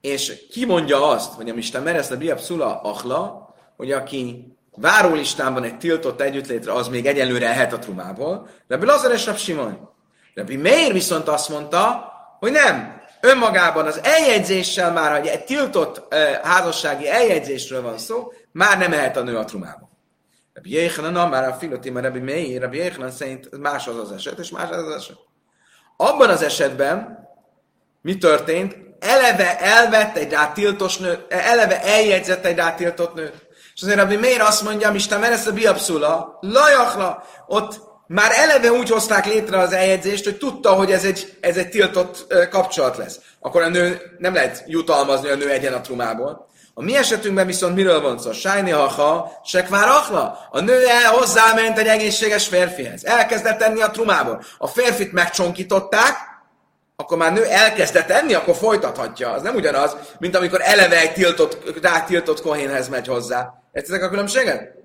és ki mondja azt, hogy a Misten meresz a Biab Szula Achla, hogy aki várólistán egy tiltott együttlétre, az még egyelőre ehet a trumából. Rebbi Lazar és Rebbi Simon. Rebbi Meir viszont azt mondta, hogy nem. Önmagában az eljegyzéssel már, hogy egy tiltott uh, házassági eljegyzésről van szó, már nem ehet a nő a trumába. Rabbi Jéhanan, már a filotima Rabbi Meir, Rabbi Jéhanan szerint más az az eset, és más az az eset. Abban az esetben mi történt? Eleve elvett egy rátiltos nőt, eleve eljegyzett egy rátiltott nőt. És azért Rabbi Meir azt mondja, Isten meresz a biabszula, lajachla, ott már eleve úgy hozták létre az eljegyzést, hogy tudta, hogy ez egy, ez egy tiltott kapcsolat lesz. Akkor a nő nem lehet jutalmazni a nő egyen a trumából. A mi esetünkben viszont miről van szó? Sájni haha, sekvár achla. A nő el hozzáment egy egészséges férfihez. Elkezdett enni a trumából. A férfit megcsonkították, akkor már nő elkezdett enni, akkor folytathatja. Az nem ugyanaz, mint amikor eleve egy tiltott, rá tiltott kohénhez megy hozzá. Értitek a különbséget?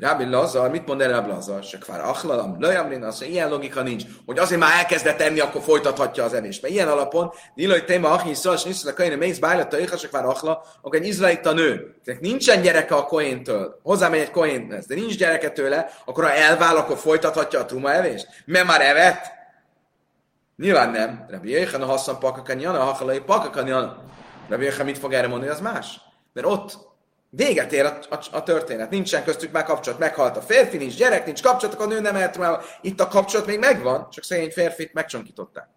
Rabbi Lazar, mit mond erre Rabbi Lazar? Se kvár achlalam, lajamrin, az, ilyen logika nincs, hogy azért már elkezdett enni, akkor folytathatja az evést. Mert ilyen alapon, nilaj téma achin szal, és nisztál a kain, mész bájlata, éha se kvár achla, akkor egy izraelita nő, tehát nincsen gyereke a kohéntől, hozzámegy egy kohénthez, de nincs gyereke tőle, akkor ha elvál, akkor folytathatja a truma evést? Mert már evett? Nyilván nem. Rabbi Jéhan a hasszan pakakan jana, hachalai pakakan jana. Rabbi Jéhan mit fog erre mondani, az más. Mert ott Véget ér a, a, a történet, nincsen köztük már kapcsolat, meghalt a férfi, nincs gyerek, nincs kapcsolat, a nő nem mehet már. Itt a kapcsolat még megvan, csak szegény férfit megcsonkították.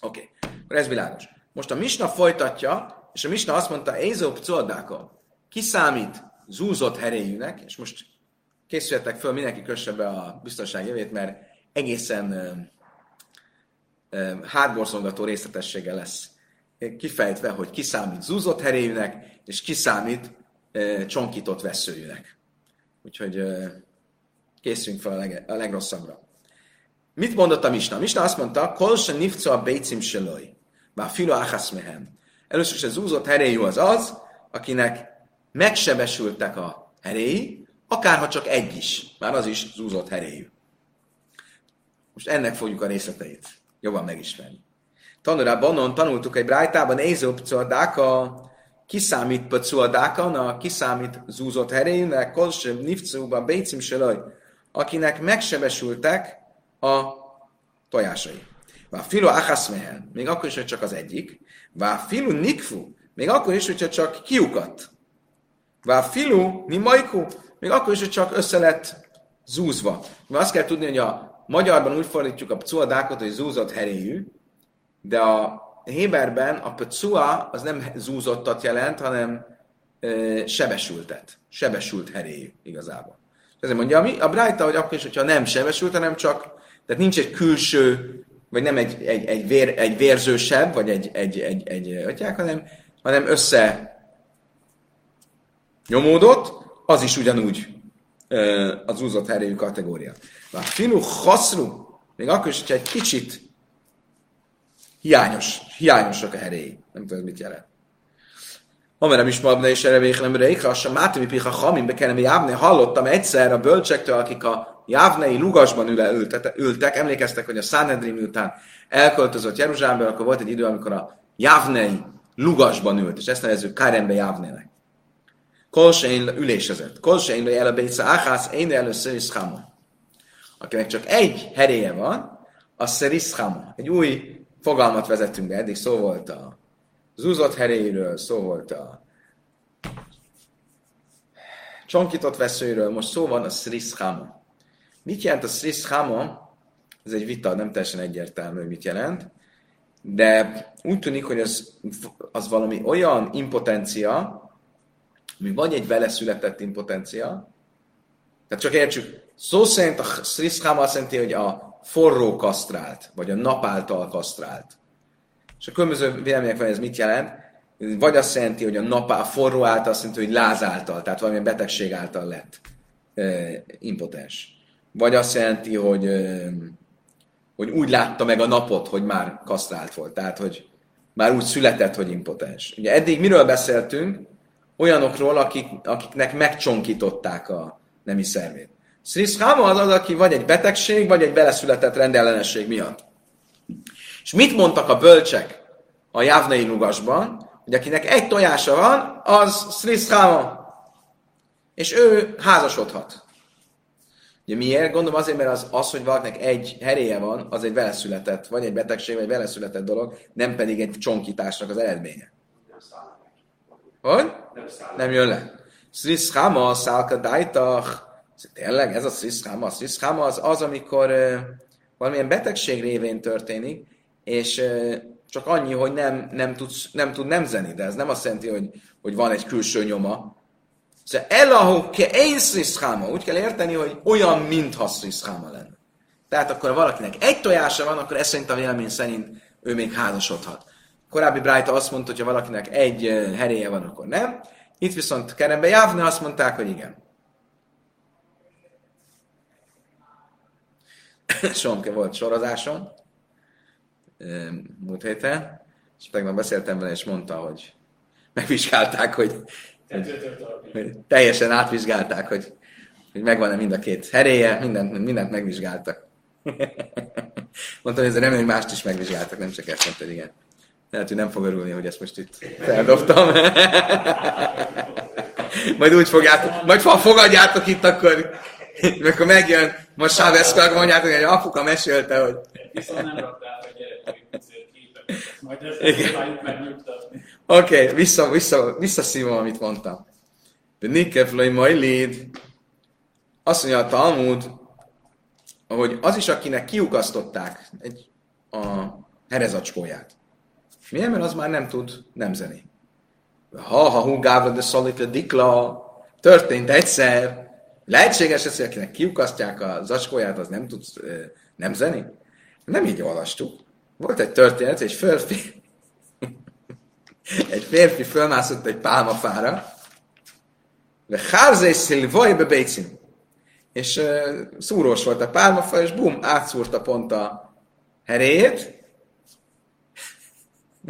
Oké, okay. akkor ez világos. Most a Misna folytatja, és a Misna azt mondta, Ézop Coldáka, ki számít zúzott heréjűnek, és most készüljetek föl, mindenki kösse be a biztonság jövét, mert egészen uh, hátborzongató részletessége lesz kifejtve, hogy ki számít zúzott heréjűnek, és ki számít csonkított veszőjűnek. Úgyhogy készüljünk fel a, leg, a legrosszabbra. Mit mondott a Misna? Misna azt mondta, kol se nifco a bécim seloj, bár filo achas mehen. Először is az úzott heréjű az az, akinek megsebesültek a heréi, akárha csak egy is, már az is zúzott heréjű. Most ennek fogjuk a részleteit jobban megismerni. Tanulában tanultuk egy brájtában, Ézop Cordáka, kiszámít na kiszámít zúzott heréjűnek, kolsem nifcúban bécim selaj, akinek megsebesültek a tojásai. Vá filu achaszmehen, még akkor is, hogy csak az egyik. Vá filu nikfu, még akkor is, hogyha csak kiukat. Vá filu, mi majku, még akkor is, hogy csak össze lett zúzva. Mert azt kell tudni, hogy a magyarban úgy fordítjuk a pcuadákot, hogy zúzott heréjű, de a Héberben a pcua az nem zúzottat jelent, hanem e, sebesültet. Sebesült heréjű igazából. Ezért mondja a, a Brájta, hogy akkor is, hogyha nem sebesült, hanem csak, tehát nincs egy külső, vagy nem egy, egy, egy, vér, egy vérzősebb, vagy egy, egy, egy, egy, egy hanem, hanem össze nyomódott, az is ugyanúgy az úzott herejű kategória. Finu haszru, még akkor is, hogyha egy kicsit hiányos, hiányosak a heréi. Nem tudom, mit jelent. Amerem is mabna és erre végelem rékra, a mátimi piha hamim bekenem jávne, hallottam egyszer a bölcsektől, akik a jávnei lugasban ül, ültek, ültek, emlékeztek, hogy a Sanhedrin után elköltözött Jeruzsálembe, akkor volt egy idő, amikor a jávnei lugasban ült, és ezt nevezzük Kárembe jávnének. Kolsein ülésezett. Kolsein le elebésze áhász, én először is Akinek csak egy heréje van, az szeriszháma. Egy új fogalmat vezettünk be, eddig szó volt a zúzott heréről, szó volt a csonkított veszőről, most szó van a szriszháma. Mit jelent a szriszháma? Ez egy vita, nem teljesen egyértelmű, mit jelent, de úgy tűnik, hogy az, az valami olyan impotencia, ami vagy egy vele született impotencia, tehát csak értsük, szó szerint a szriszháma azt jelenti, hogy a forró kasztrált, vagy a nap által kasztrált. És a különböző vélemények van, ez mit jelent. Vagy azt jelenti, hogy a nap a forró által, azt jelenti, hogy láz által, tehát valamilyen betegség által lett e, impotens. Vagy azt jelenti, hogy, e, hogy úgy látta meg a napot, hogy már kasztrált volt. Tehát, hogy már úgy született, hogy impotens. Ugye eddig miről beszéltünk? Olyanokról, akik, akiknek megcsonkították a nemi szervét. Szriszháma az az, aki vagy egy betegség, vagy egy beleszületett rendellenesség miatt. És mit mondtak a bölcsek a jávnai lugasban? Hogy akinek egy tojása van, az szriszháma. És ő házasodhat. Ugye miért? Gondolom azért, mert az, az, hogy valakinek egy heréje van, az egy veleszületett, vagy egy betegség, vagy veleszületett dolog, nem pedig egy csonkításnak az eredménye. Hogy? Nem jön le. Szriszháma, szálka dájtach, Tényleg ez a sziszkáma? A sziszkáma az az, amikor valamilyen betegség révén történik, és csak annyi, hogy nem, nem, tud, nem tud nemzeni, de ez nem azt jelenti, hogy, hogy van egy külső nyoma. Szóval elahu ke én sziszkáma, úgy kell érteni, hogy olyan, mintha sziszkáma lenne. Tehát akkor, valakinek egy tojása van, akkor ez szerint a vélemény szerint ő még házasodhat. Korábbi Brájta azt mondta, hogy ha valakinek egy heréje van, akkor nem. Itt viszont Kerembe Jávne azt mondták, hogy igen. Somke volt sorozáson múlt héten, és tegnap beszéltem vele, és mondta, hogy megvizsgálták, hogy, hogy teljesen átvizsgálták, hogy, hogy megvan-e mind a két heréje, mindent, mindent megvizsgáltak. Mondtam, hogy ez remélem, hogy mást is megvizsgáltak, nem csak ezt mondtad, igen. Lehet, hogy nem fog örülni, hogy ezt most itt feldobtam. majd úgy fogjátok, majd fogadjátok itt, akkor, akkor megjön most Sáveszka, akkor mondjátok, hogy apuka mesélte, hogy... Viszont nem raktál képet. Majd. Oké, okay, vissza, vissza, visszaszívom, amit mondtam. De Nikkeflai Majlid, azt mondja a Talmud, hogy az is, akinek kiukasztották egy, a herezacskóját. Miért? Mert az már nem tud nemzeni. Ha, ha hú, gávra de szalika dikla, történt egyszer, Lehetséges ez, hogy akinek kiukasztják a zacskóját, az nem tud nem zeni? Nem így olvastuk. Volt egy történet, egy férfi, egy férfi fölmászott egy pálmafára, de hárzé szilvaj be És szúrós volt a pálmafa, és bum, átszúrta pont a heréjét.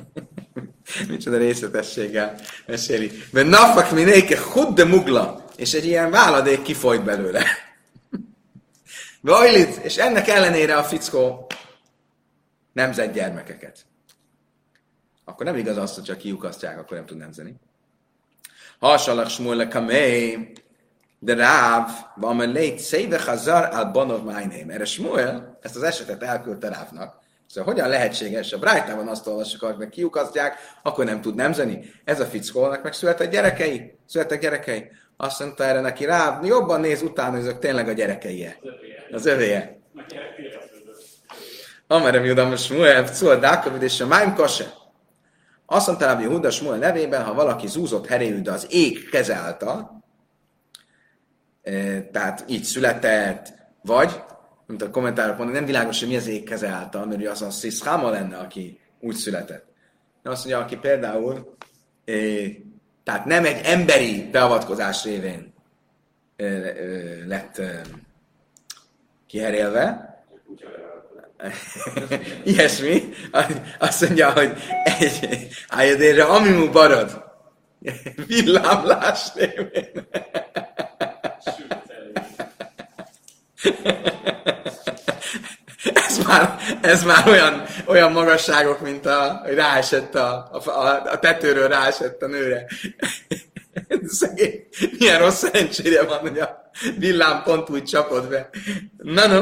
Micsoda részletességgel meséli. De nafak minéke hud de mugla és egy ilyen váladék kifolyt belőle. Vajlit, és ennek ellenére a fickó nemzett gyermekeket. Akkor nem igaz az, hogy csak kiukasztják, akkor nem tud nemzeni. Hasalak smúle kamé, de Ráv, van lét széve hazar al banov májném. Erre Smuel ezt az esetet elküldte Rávnak. Szóval hogyan lehetséges? A Brájtában azt olvassuk, hogy kiukasztják, akkor nem tud nemzeni. Ez a fickónak meg született gyerekei. Születtek gyerekei. Azt mondta erre neki rá, jobban néz utána, ezek tényleg a gyerekei. Az övéje. Amerem Judam Smuel, Szól Dákovid és a Máim Kose. Azt mondta Rabbi Huda Smuel nevében, ha valaki zúzott heréjű, de az ég keze által, tehát így született, vagy, mint a kommentárok mondani, nem világos, hogy mi az ég keze által, mert az a Sziszháma lenne, aki úgy született. De azt mondja, aki például, tehát nem egy emberi beavatkozás révén lett kiherélve, ilyesmi, azt mondja, hogy egy ájadérre amimu barad, villámlás révén. ez már, ez már olyan, olyan magasságok, mint a, hogy ráesett a, a, a tetőről ráesett a nőre. Szegény, milyen rossz szerencsére van, hogy a villám pont úgy csapod be. Na, no,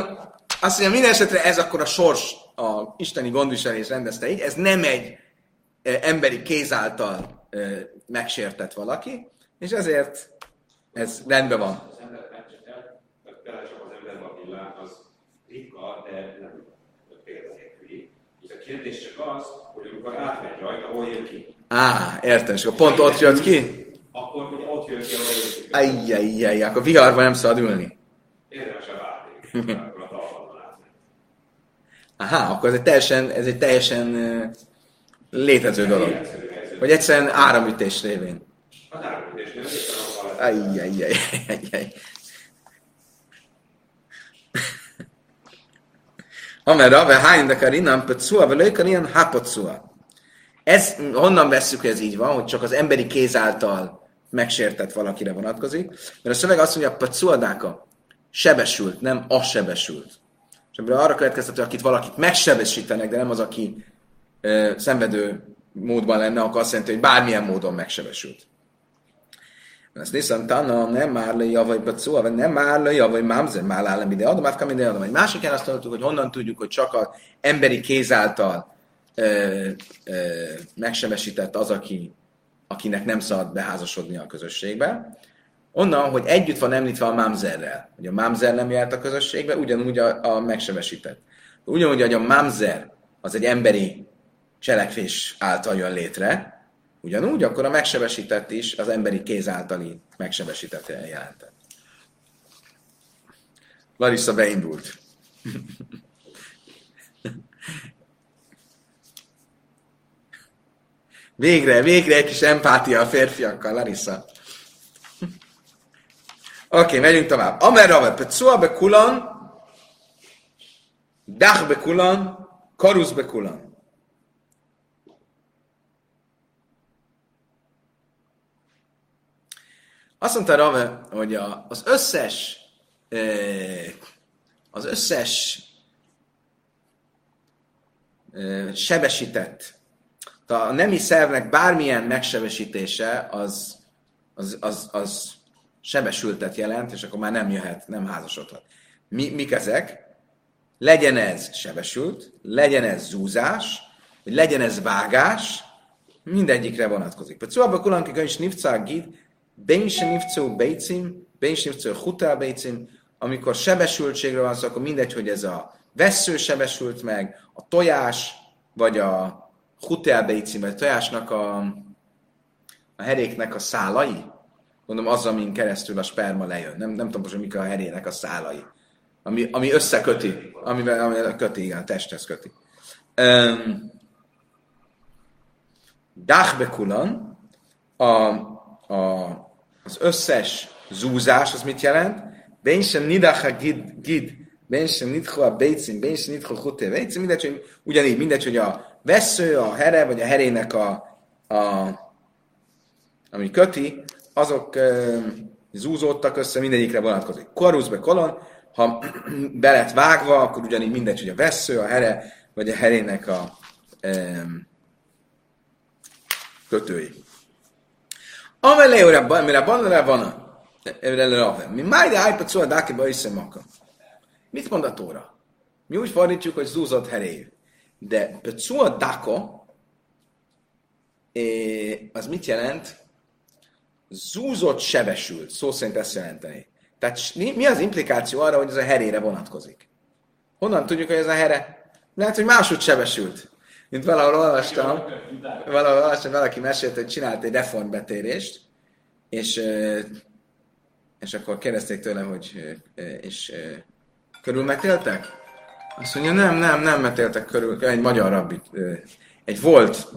azt mondja, minden esetre ez akkor a sors, a isteni gondviselés rendezte így, ez nem egy e, emberi kéz által e, megsértett valaki, és ezért ez rendben van. Az ember az villám, az ritka, de nem példanélküli. És a kérdés csak az, hogy amikor átmegy rajta, hol jön ki. Á, értem, és akkor pont ott jött ki? Akkor ugye ott jön ki, ahol jön ki. Ajjajjaj, akkor viharban nem szabad ülni. Érdemes a várni, akkor a talpalon átmegy. Aha, akkor ez egy teljesen, ez egy teljesen létező dolog. Vagy egyszerűen áramütés révén. Az az a Ajjajjajjajjaj. Amer Rave Hány de Karinam Pecua, vagy Karinam Hapocua. Ez, honnan vesszük, ez így van, hogy csak az emberi kéz által megsértett valakire vonatkozik? Mert a szöveg azt mondja, Pecua sebesült, nem a sebesült. És ebből arra következtető, akit valakit megsebesítenek, de nem az, aki ö, szenvedő módban lenne, akkor azt jelenti, hogy bármilyen módon megsebesült. Ezt nézem, tanna, nem már le javai pacua, vagy nem már le javai mámzer, már állem ide adom, át ide adom. Egy másik azt mondtuk, hogy honnan tudjuk, hogy csak az emberi kéz által ö, ö, megsebesített az, aki, akinek nem szabad beházasodni a közösségbe. Onnan, hogy együtt van említve a mámzerrel. Hogy a mámzer nem járt a közösségbe, ugyanúgy a, a megsebesített. Ugyanúgy, hogy a mámzer az egy emberi cselekvés által jön létre, ugyanúgy, akkor a megsebesített is az emberi kéz általi megsebesített jelentett. Larissa beindult. Végre, végre egy kis empátia a férfiakkal, Larissa. Oké, okay, megyünk tovább. Amerra vagy Pecua be kulan, Dach be kulan, Karusz be kulan. Azt mondta Rave, hogy a, az összes az összes sebesített, a nemi szervnek bármilyen megsebesítése az, az, az, az sebesültet jelent, és akkor már nem jöhet, nem házasodhat. Mi, mik ezek? Legyen ez sebesült, legyen ez zúzás, legyen ez vágás, mindegyikre vonatkozik. Például szóval kulanki is nivcá ben senivcó beicim, ben senivcó hutá beicim, amikor sebesültségről van szó, akkor mindegy, hogy ez a vesző sebesült meg, a tojás, vagy a hutá beicim, vagy a tojásnak a, a heréknek a szálai, mondom, az, amin keresztül a sperma lejön. Nem, nem tudom most, mik a herének a szálai. Ami, ami összeköti, amivel, amivel köti, igen, a testhez köti. Um, a, a, az összes zúzás, az mit jelent? Ben sem nidacha gid, gid ben sem nidho a beicim, ben sem nidho huté beicim, mindegy, hogy ugyanígy, mindegy, hogy a vesző, a here, vagy a herének a, a ami köti, azok uh, zúzódtak össze, mindegyikre vonatkozik. Koruszbe kolon, ha be lett vágva, akkor ugyanígy mindegy, hogy a vesző, a here, vagy a herének a um, kötői. Óra, mire van, van mi májde ájpat szó a dákiba összemaka. Mit mond a tóra? Mi úgy fordítjuk, hogy zúzott heréjű. De Pecua Dako, az mit jelent? Zúzott, sebesült. Szó szerint ezt jelenteni. Tehát mi az implikáció arra, hogy ez a herére vonatkozik? Honnan tudjuk, hogy ez a here? Lehet, hogy máshogy sebesült. Mint valahol olvastam, valahol olvastam, valaki mesélt, hogy csinált egy reformbetérést, és, és akkor kérdezték tőle, hogy és körülmetéltek? Azt mondja, nem, nem, nem metéltek körül, egy magyar rabbi, egy volt,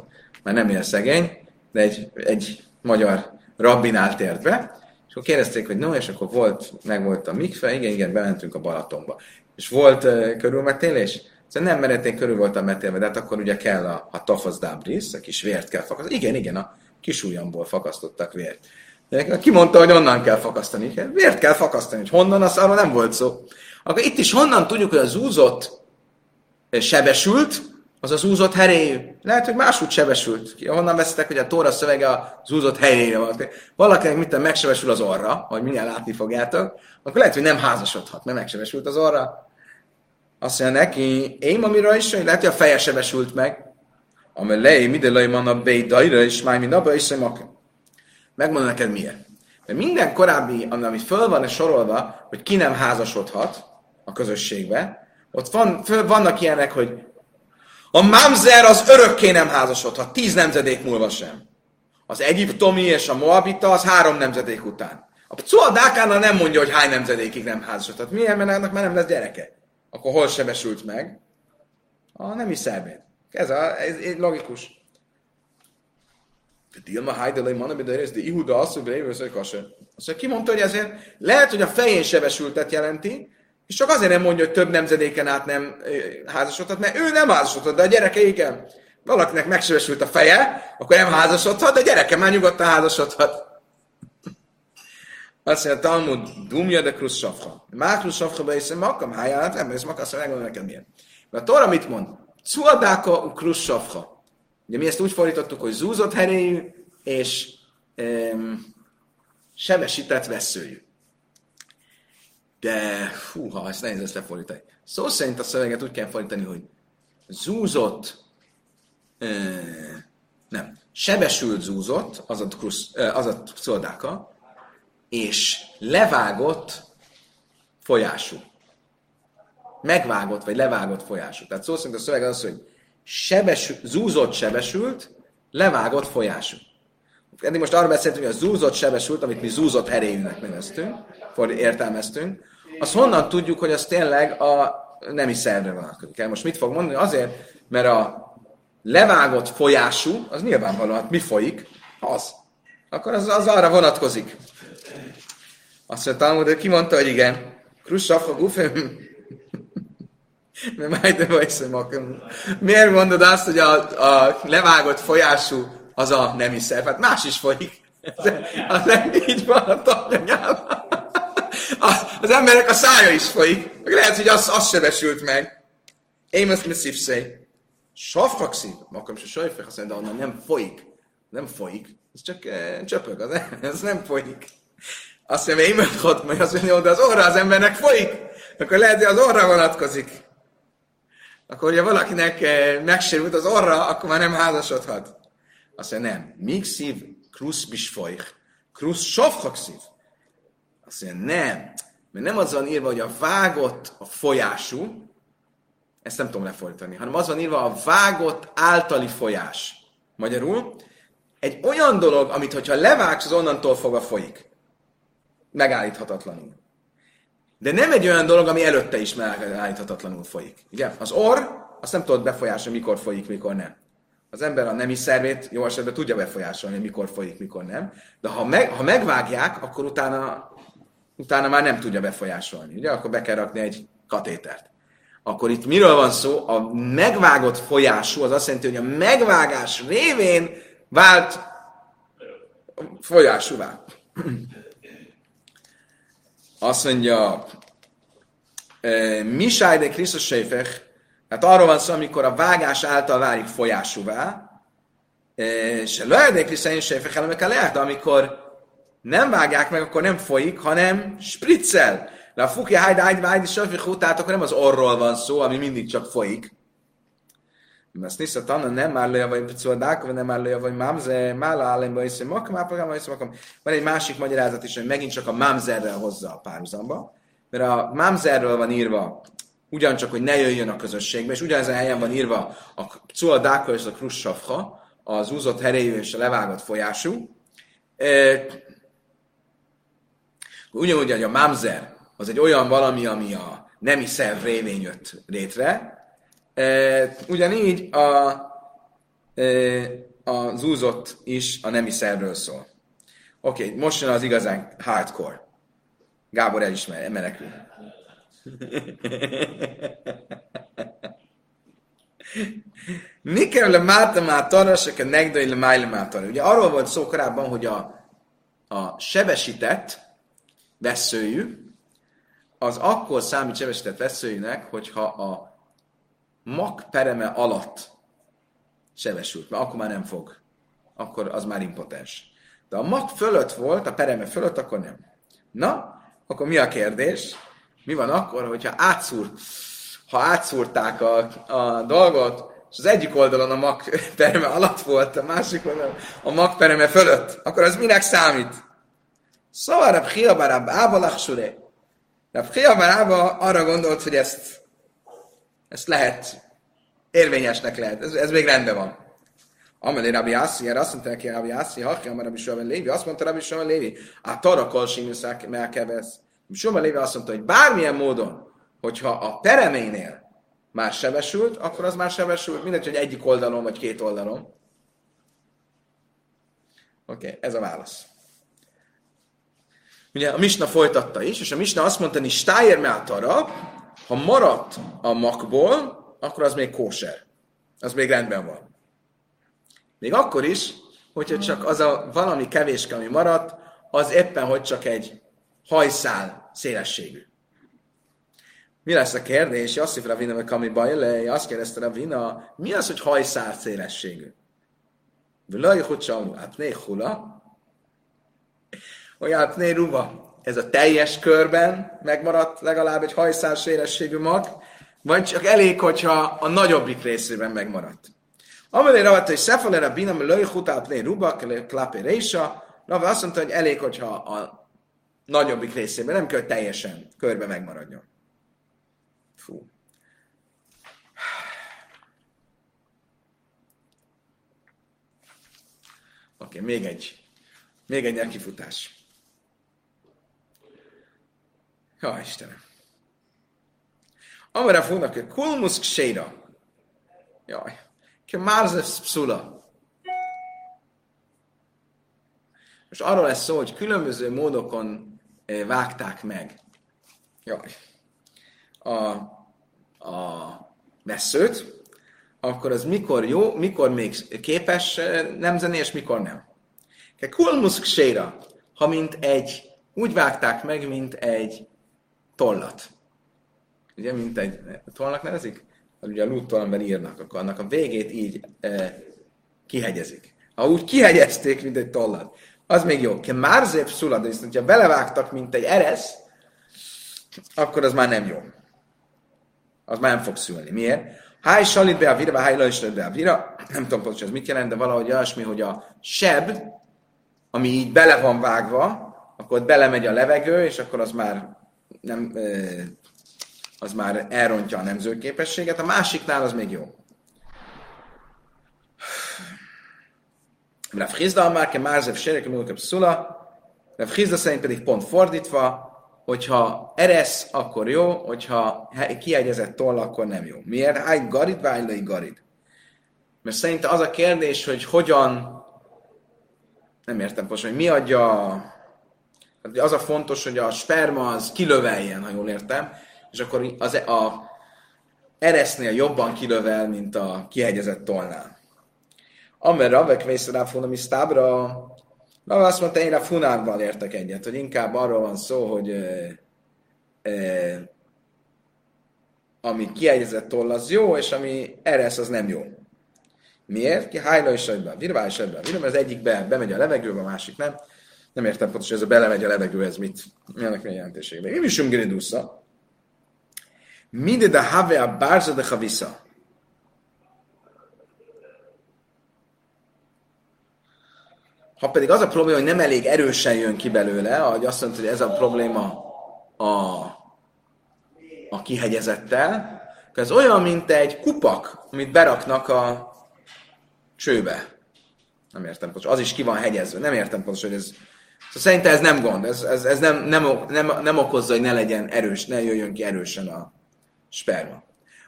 már nem él szegény, de egy, egy magyar rabbinál tért be, és akkor kérdezték, hogy no, és akkor volt, meg volt a mikve, igen, igen, bementünk a Balatonba. És volt körülmetélés? Szóval nem meredték körül voltam metélve, de hát akkor ugye kell a, a tafasz dábris, a kis vért kell fakasztani. Igen, igen, a kis ujjamból fakasztottak vért. De ki mondta, hogy onnan kell fakasztani? Vért kell fakasztani, hogy honnan, az arra nem volt szó. Akkor itt is honnan tudjuk, hogy az úzott sebesült, az az úzott heréjű. Lehet, hogy máshogy sebesült. Honnan veszitek, hogy a tóra szövege az úzott helyére van. Valakinek mit megsebesül az orra, hogy mindjárt látni fogjátok, akkor lehet, hogy nem házasodhat, mert megsebesült az orra. Azt mondja neki, én amire is, hogy lehet, hogy a feje sebesült meg. Minden lej van a bej dajra, és már mind abba is Megmondom neked miért. Mert minden korábbi, ami föl van sorolva, hogy ki nem házasodhat a közösségbe, ott van, föl, vannak ilyenek, hogy a mamzer az örökké nem házasodhat, tíz nemzedék múlva sem. Az egyiptomi és a moabita az három nemzedék után. A Cuadákánál nem mondja, hogy hány nemzedékig nem házasodhat. Miért? Mert annak már nem lesz gyereke. Akkor hol sebesült meg? A nem is szerbét. Ez, a, ez, ez logikus. Dilma Heidelei Manabé, de Ihuda azt, hogy Azt mondja, ki mondta, hogy ezért lehet, hogy a fején sebesültet jelenti, és csak azért nem mondja, hogy több nemzedéken át nem házasodhat, mert ő nem házasodhat, de a gyereke igen. Valakinek megsebesült a feje, akkor nem házasodhat, de a gyereke már nyugodtan házasodhat. Azt mondja, Talmud, dumja de krusz safra. Már krusz safra be is makam, hájálát, nem, ez makam, azt megmondom neked milyen. Mert Tóra mit mond? Cuadáka krusz safra. Ugye mi ezt úgy fordítottuk, hogy zúzott heréjű és um, sebesített veszőjű. De, húha, ezt nehéz ezt lefordítani. Szó szerint a szöveget úgy kell fordítani, hogy zúzott, uh, nem, sebesült zúzott, az a, krusz, az a szoldáka, és levágott folyású. Megvágott, vagy levágott folyású. Tehát szó szerint a szöveg az, hogy sebesült, zúzott sebesült, levágott folyású. Eddig most arra beszéltünk, hogy a zúzott sebesült, amit mi zúzott heréjűnek neveztünk, értelmeztünk, azt honnan tudjuk, hogy az tényleg a nemi szervre vonatkozik Most mit fog mondani? Azért, mert a levágott folyású, az nyilvánvalóan, hát mi folyik, az. Akkor az, az arra vonatkozik. Azt mondta, hogy ki mondta, hogy igen. Krussafa gufem. Miért mondod azt, hogy a, a levágott folyású az a nemi szerv? Hát más is folyik. Az, nem így van a tapnyanyában. Az emberek a szája is folyik. Lehet, hogy az, az sebesült meg. Mondom, szívszej. Savhakszív, makam se sajfek, azt mondja, de onnan nem folyik. Nem folyik. Ez csak eh, csöpög, az, ez nem folyik. Azt mondja, én ott, majd azt mondja, de az orra az embernek folyik. Akkor lehet, hogy az orra vonatkozik. Akkor, hogyha valakinek eh, megsérült az orra, akkor már nem házasodhat. Azt mondja, nem. Míg szív, krusz bisfojch. Krusz sovhakszív. Azt mondja, nem. Mert nem az van írva, hogy a vágott a folyású, ezt nem tudom lefordítani, hanem az van írva a vágott általi folyás. Magyarul, egy olyan dolog, amit hogyha levágsz, az onnantól fogva folyik. Megállíthatatlanul. De nem egy olyan dolog, ami előtte is megállíthatatlanul folyik. Ugye? Az orr, azt nem tudod befolyásolni, mikor folyik, mikor nem. Az ember a nemi szervét jó esetben tudja befolyásolni, mikor folyik, mikor nem. De ha, meg, ha megvágják, akkor utána, utána már nem tudja befolyásolni. Ugye? Akkor be kell rakni egy katétert. Akkor itt miről van szó? A megvágott folyású az azt jelenti, hogy a megvágás révén vált folyásúvá. Azt mondja, Misáj de Krisztus Sejfech, hát arról van szó, amikor a vágás által válik folyásúvá, és de Krisztus Sejfech, hanem de amikor nem vágják meg, akkor nem folyik, hanem spriccel. De a fukja hajda sejfech tehát akkor nem az orról van szó, ami mindig csak folyik, Mert Nisza Tanna nem áll le, vagy vagy nem áll le, vagy Mamze, Mála Állemba is, Makam, Ápagám, is Makam. Van egy másik magyarázat is, hogy megint csak a Mamzerrel hozza a párhuzamba, mert a Mamzerről van írva, ugyancsak, hogy ne jöjjön a közösségbe, és ugyanezen helyen van írva a Cuadáka és a Krussavha, az úzott heréjű és a levágott folyású. E, ugyanúgy, hogy a Mamzer az egy olyan valami, ami a nemi szerv révén jött létre, E, ugyanígy a, e, a zúzott is a nemi szervről szól. Oké, okay, most jön az igazán hardcore. Gábor elismer, menekül. Niker le máta mátarra, se negdai. Ugye arról volt szó korábban, hogy a, a sebesített veszőjű, az akkor számít sebesített veszőjűnek, hogyha a mak pereme alatt sebesült, mert akkor már nem fog. Akkor az már impotens. De a mak fölött volt, a pereme fölött, akkor nem. Na, akkor mi a kérdés? Mi van akkor, hogyha átszúrt, ha átszúrták a, a dolgot, és az egyik oldalon a mak pereme alatt volt, a másik oldalon a mak pereme fölött, akkor az minek számít? Szóval Rab Chiabarab Ába Lachsure. Rab Chiabarab arra gondolt, hogy ezt ezt lehet, érvényesnek lehet. Ez, ez még rendben van. Amelé Rabbi Yassi, erre azt mondta neki Rabbi Yassi, ha már Rabbi Shimon Lévi, azt mondta Rabbi Shimon Lévi, a Tara Kolsinuszák melkevesz. Shimon Lévi azt mondta, hogy bármilyen módon, hogyha a pereménél már sebesült, akkor az már sebesült, mindegy, hogy egyik oldalon vagy két oldalon. Oké, okay, ez a válasz. Ugye a Misna folytatta is, és a Misna azt mondta, hogy Stájer Meátara, ha maradt a makból, akkor az még kóser. Az még rendben van. Még akkor is, hogyha csak az a valami kevéske, ami maradt, az éppen, hogy csak egy hajszál szélességű. Mi lesz a kérdés? Hívja Ravina, meg ami baj azt kérdezte Ravina, mi az, hogy hajszál szélességű? Völaj, hogy csak, hát né hula, olyan né ruva ez a teljes körben megmaradt legalább egy hajszás érességű mag, vagy csak elég, hogyha a nagyobbik részében megmaradt. Amelé ravatta, hogy Szefaler a binam löj hutálpné ruba, klapé résa, Rava azt mondta, hogy elég, hogyha a nagyobbik részében nem kell teljesen körbe megmaradjon. Fú. Oké, okay, még egy, még egy nekifutás. Ja, Istenem. Amara fognak, hogy kulmusz kséra. Jaj. Ke márzef pszula. Most arról lesz szó, hogy különböző módokon eh, vágták meg. Jaj. A, a veszőt, akkor az mikor jó, mikor még képes eh, nemzeni, és mikor nem. Ke kulmusz kséra. Ha mint egy, úgy vágták meg, mint egy tollat. Ugye, mint egy tollnak nevezik? Ugye a lúttól, amiben írnak, akkor annak a végét így e, kihegyezik. Ha úgy kihegyezték, mint egy tollat, az még jó. Ke már szép szulad, de hogyha belevágtak, mint egy eresz, akkor az már nem jó. Az már nem fog szülni. Miért? Háj salit be a vira, háj be a vira. Nem tudom pontosan ez mit jelent, de valahogy olyasmi, hogy a seb, ami így bele van vágva, akkor belemegy a levegő, és akkor az már nem, az már elrontja a nemzőképességet, a másiknál az még jó. Rav Chizda már ke Márzev Serek Mulkab Szula, Rav Chizda szerint pedig pont fordítva, hogyha eresz, akkor jó, hogyha kiegyezett toll, akkor nem jó. Miért? Háj garid, vájlai garid. Mert szerinte az a kérdés, hogy hogyan, nem értem pontosan, hogy mi adja az a fontos, hogy a sperma az kilöveljen, ha jól értem, és akkor az e- a eresznél jobban kilövel, mint a kihegyezett tollnál. Amer Ravek vészre funa misztábra, Rava azt mondta, én a funákban értek egyet, hogy inkább arról van szó, hogy e, e, ami kiegyezett toll az jó, és ami eresz az nem jó. Miért? Ki hájla is a virvá is ebben. Mert az egyik be, bemegy a levegőbe, a másik nem nem értem pontosan, ez a belemegy a levegő, ez mit? Milyennek mi a jelentőségében? Én is umgridusza. Minde de have a bárza de havisza. Ha pedig az a probléma, hogy nem elég erősen jön ki belőle, ahogy azt mondta, hogy ez a probléma a, a kihegyezettel, ez olyan, mint egy kupak, amit beraknak a csőbe. Nem értem pontosan. Az is ki van hegyezve. Nem értem pontosan, hogy ez Szerintem ez nem gond. Ez, ez, ez nem, nem, nem, nem okozza, hogy ne legyen erős, ne jöjjön ki erősen a sperma.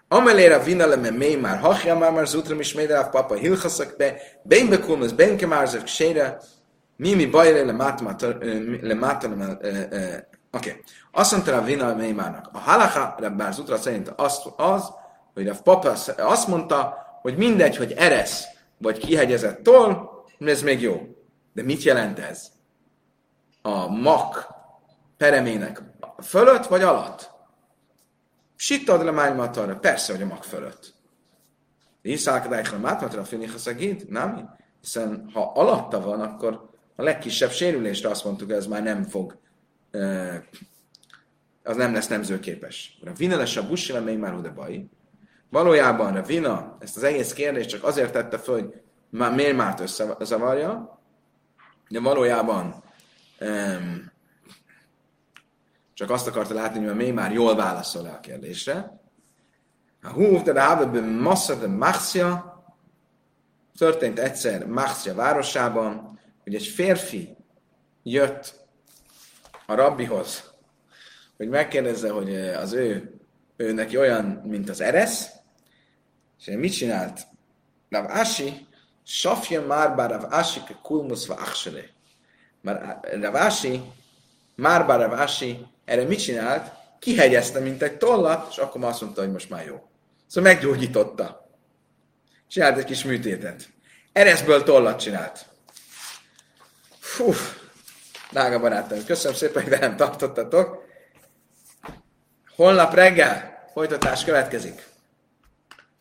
Amelére vinalem mély már hachja már már zutram is mélyre papa hilchaszak be, ben bekulmaz, ben kemárzev ksére, mi mi bajre le mátalem Oké. Azt mondta a Vina Meimának. A halacha bár Zutra szerint az, az, hogy a papa azt mondta, hogy mindegy, hogy eresz vagy kihegyezett toll, ez még jó. De mit jelent ez? A mak peremének fölött vagy alatt? Sittad le mány Persze, hogy a mak fölött. Iszálkadájkra mátmatra finihaszagid? Nem? Hiszen ha alatta van, akkor a legkisebb sérülésre azt mondtuk, ez már nem fog, az nem lesz nemzőképes. A vineles a bussila még már oda baj. Valójában a vina ezt az egész kérdést csak azért tette föl, hogy már, miért már összezavarja, de valójában um, csak azt akarta látni, hogy még már jól válaszol a kérdésre. A húv de rábe massza de Maxia történt egyszer Maxia városában, hogy egy férfi jött a rabbihoz, hogy megkérdezze, hogy az ő, ő neki olyan, mint az eresz, és mit csinált? Rav Ashi, Safja már bár Rav Ashi ke kulmus va achsele. Rav Ashi, már bár Rav Ashi, erre mit csinált? Kihegyezte, mint egy tollat, és akkor azt mondta, hogy most már jó. Szóval meggyógyította. Csinált egy kis műtétet. Ereszből tollat csinált. Fú, drága barátaim, köszönöm szépen, hogy velem tartottatok. Holnap reggel folytatás következik.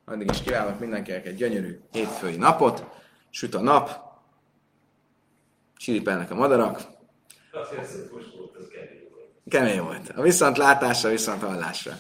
Addig is kívánok mindenkinek egy gyönyörű hétfői napot. Süt a nap, csiripelnek a madarak. Kemény volt. A viszont látásra, viszont hallásra.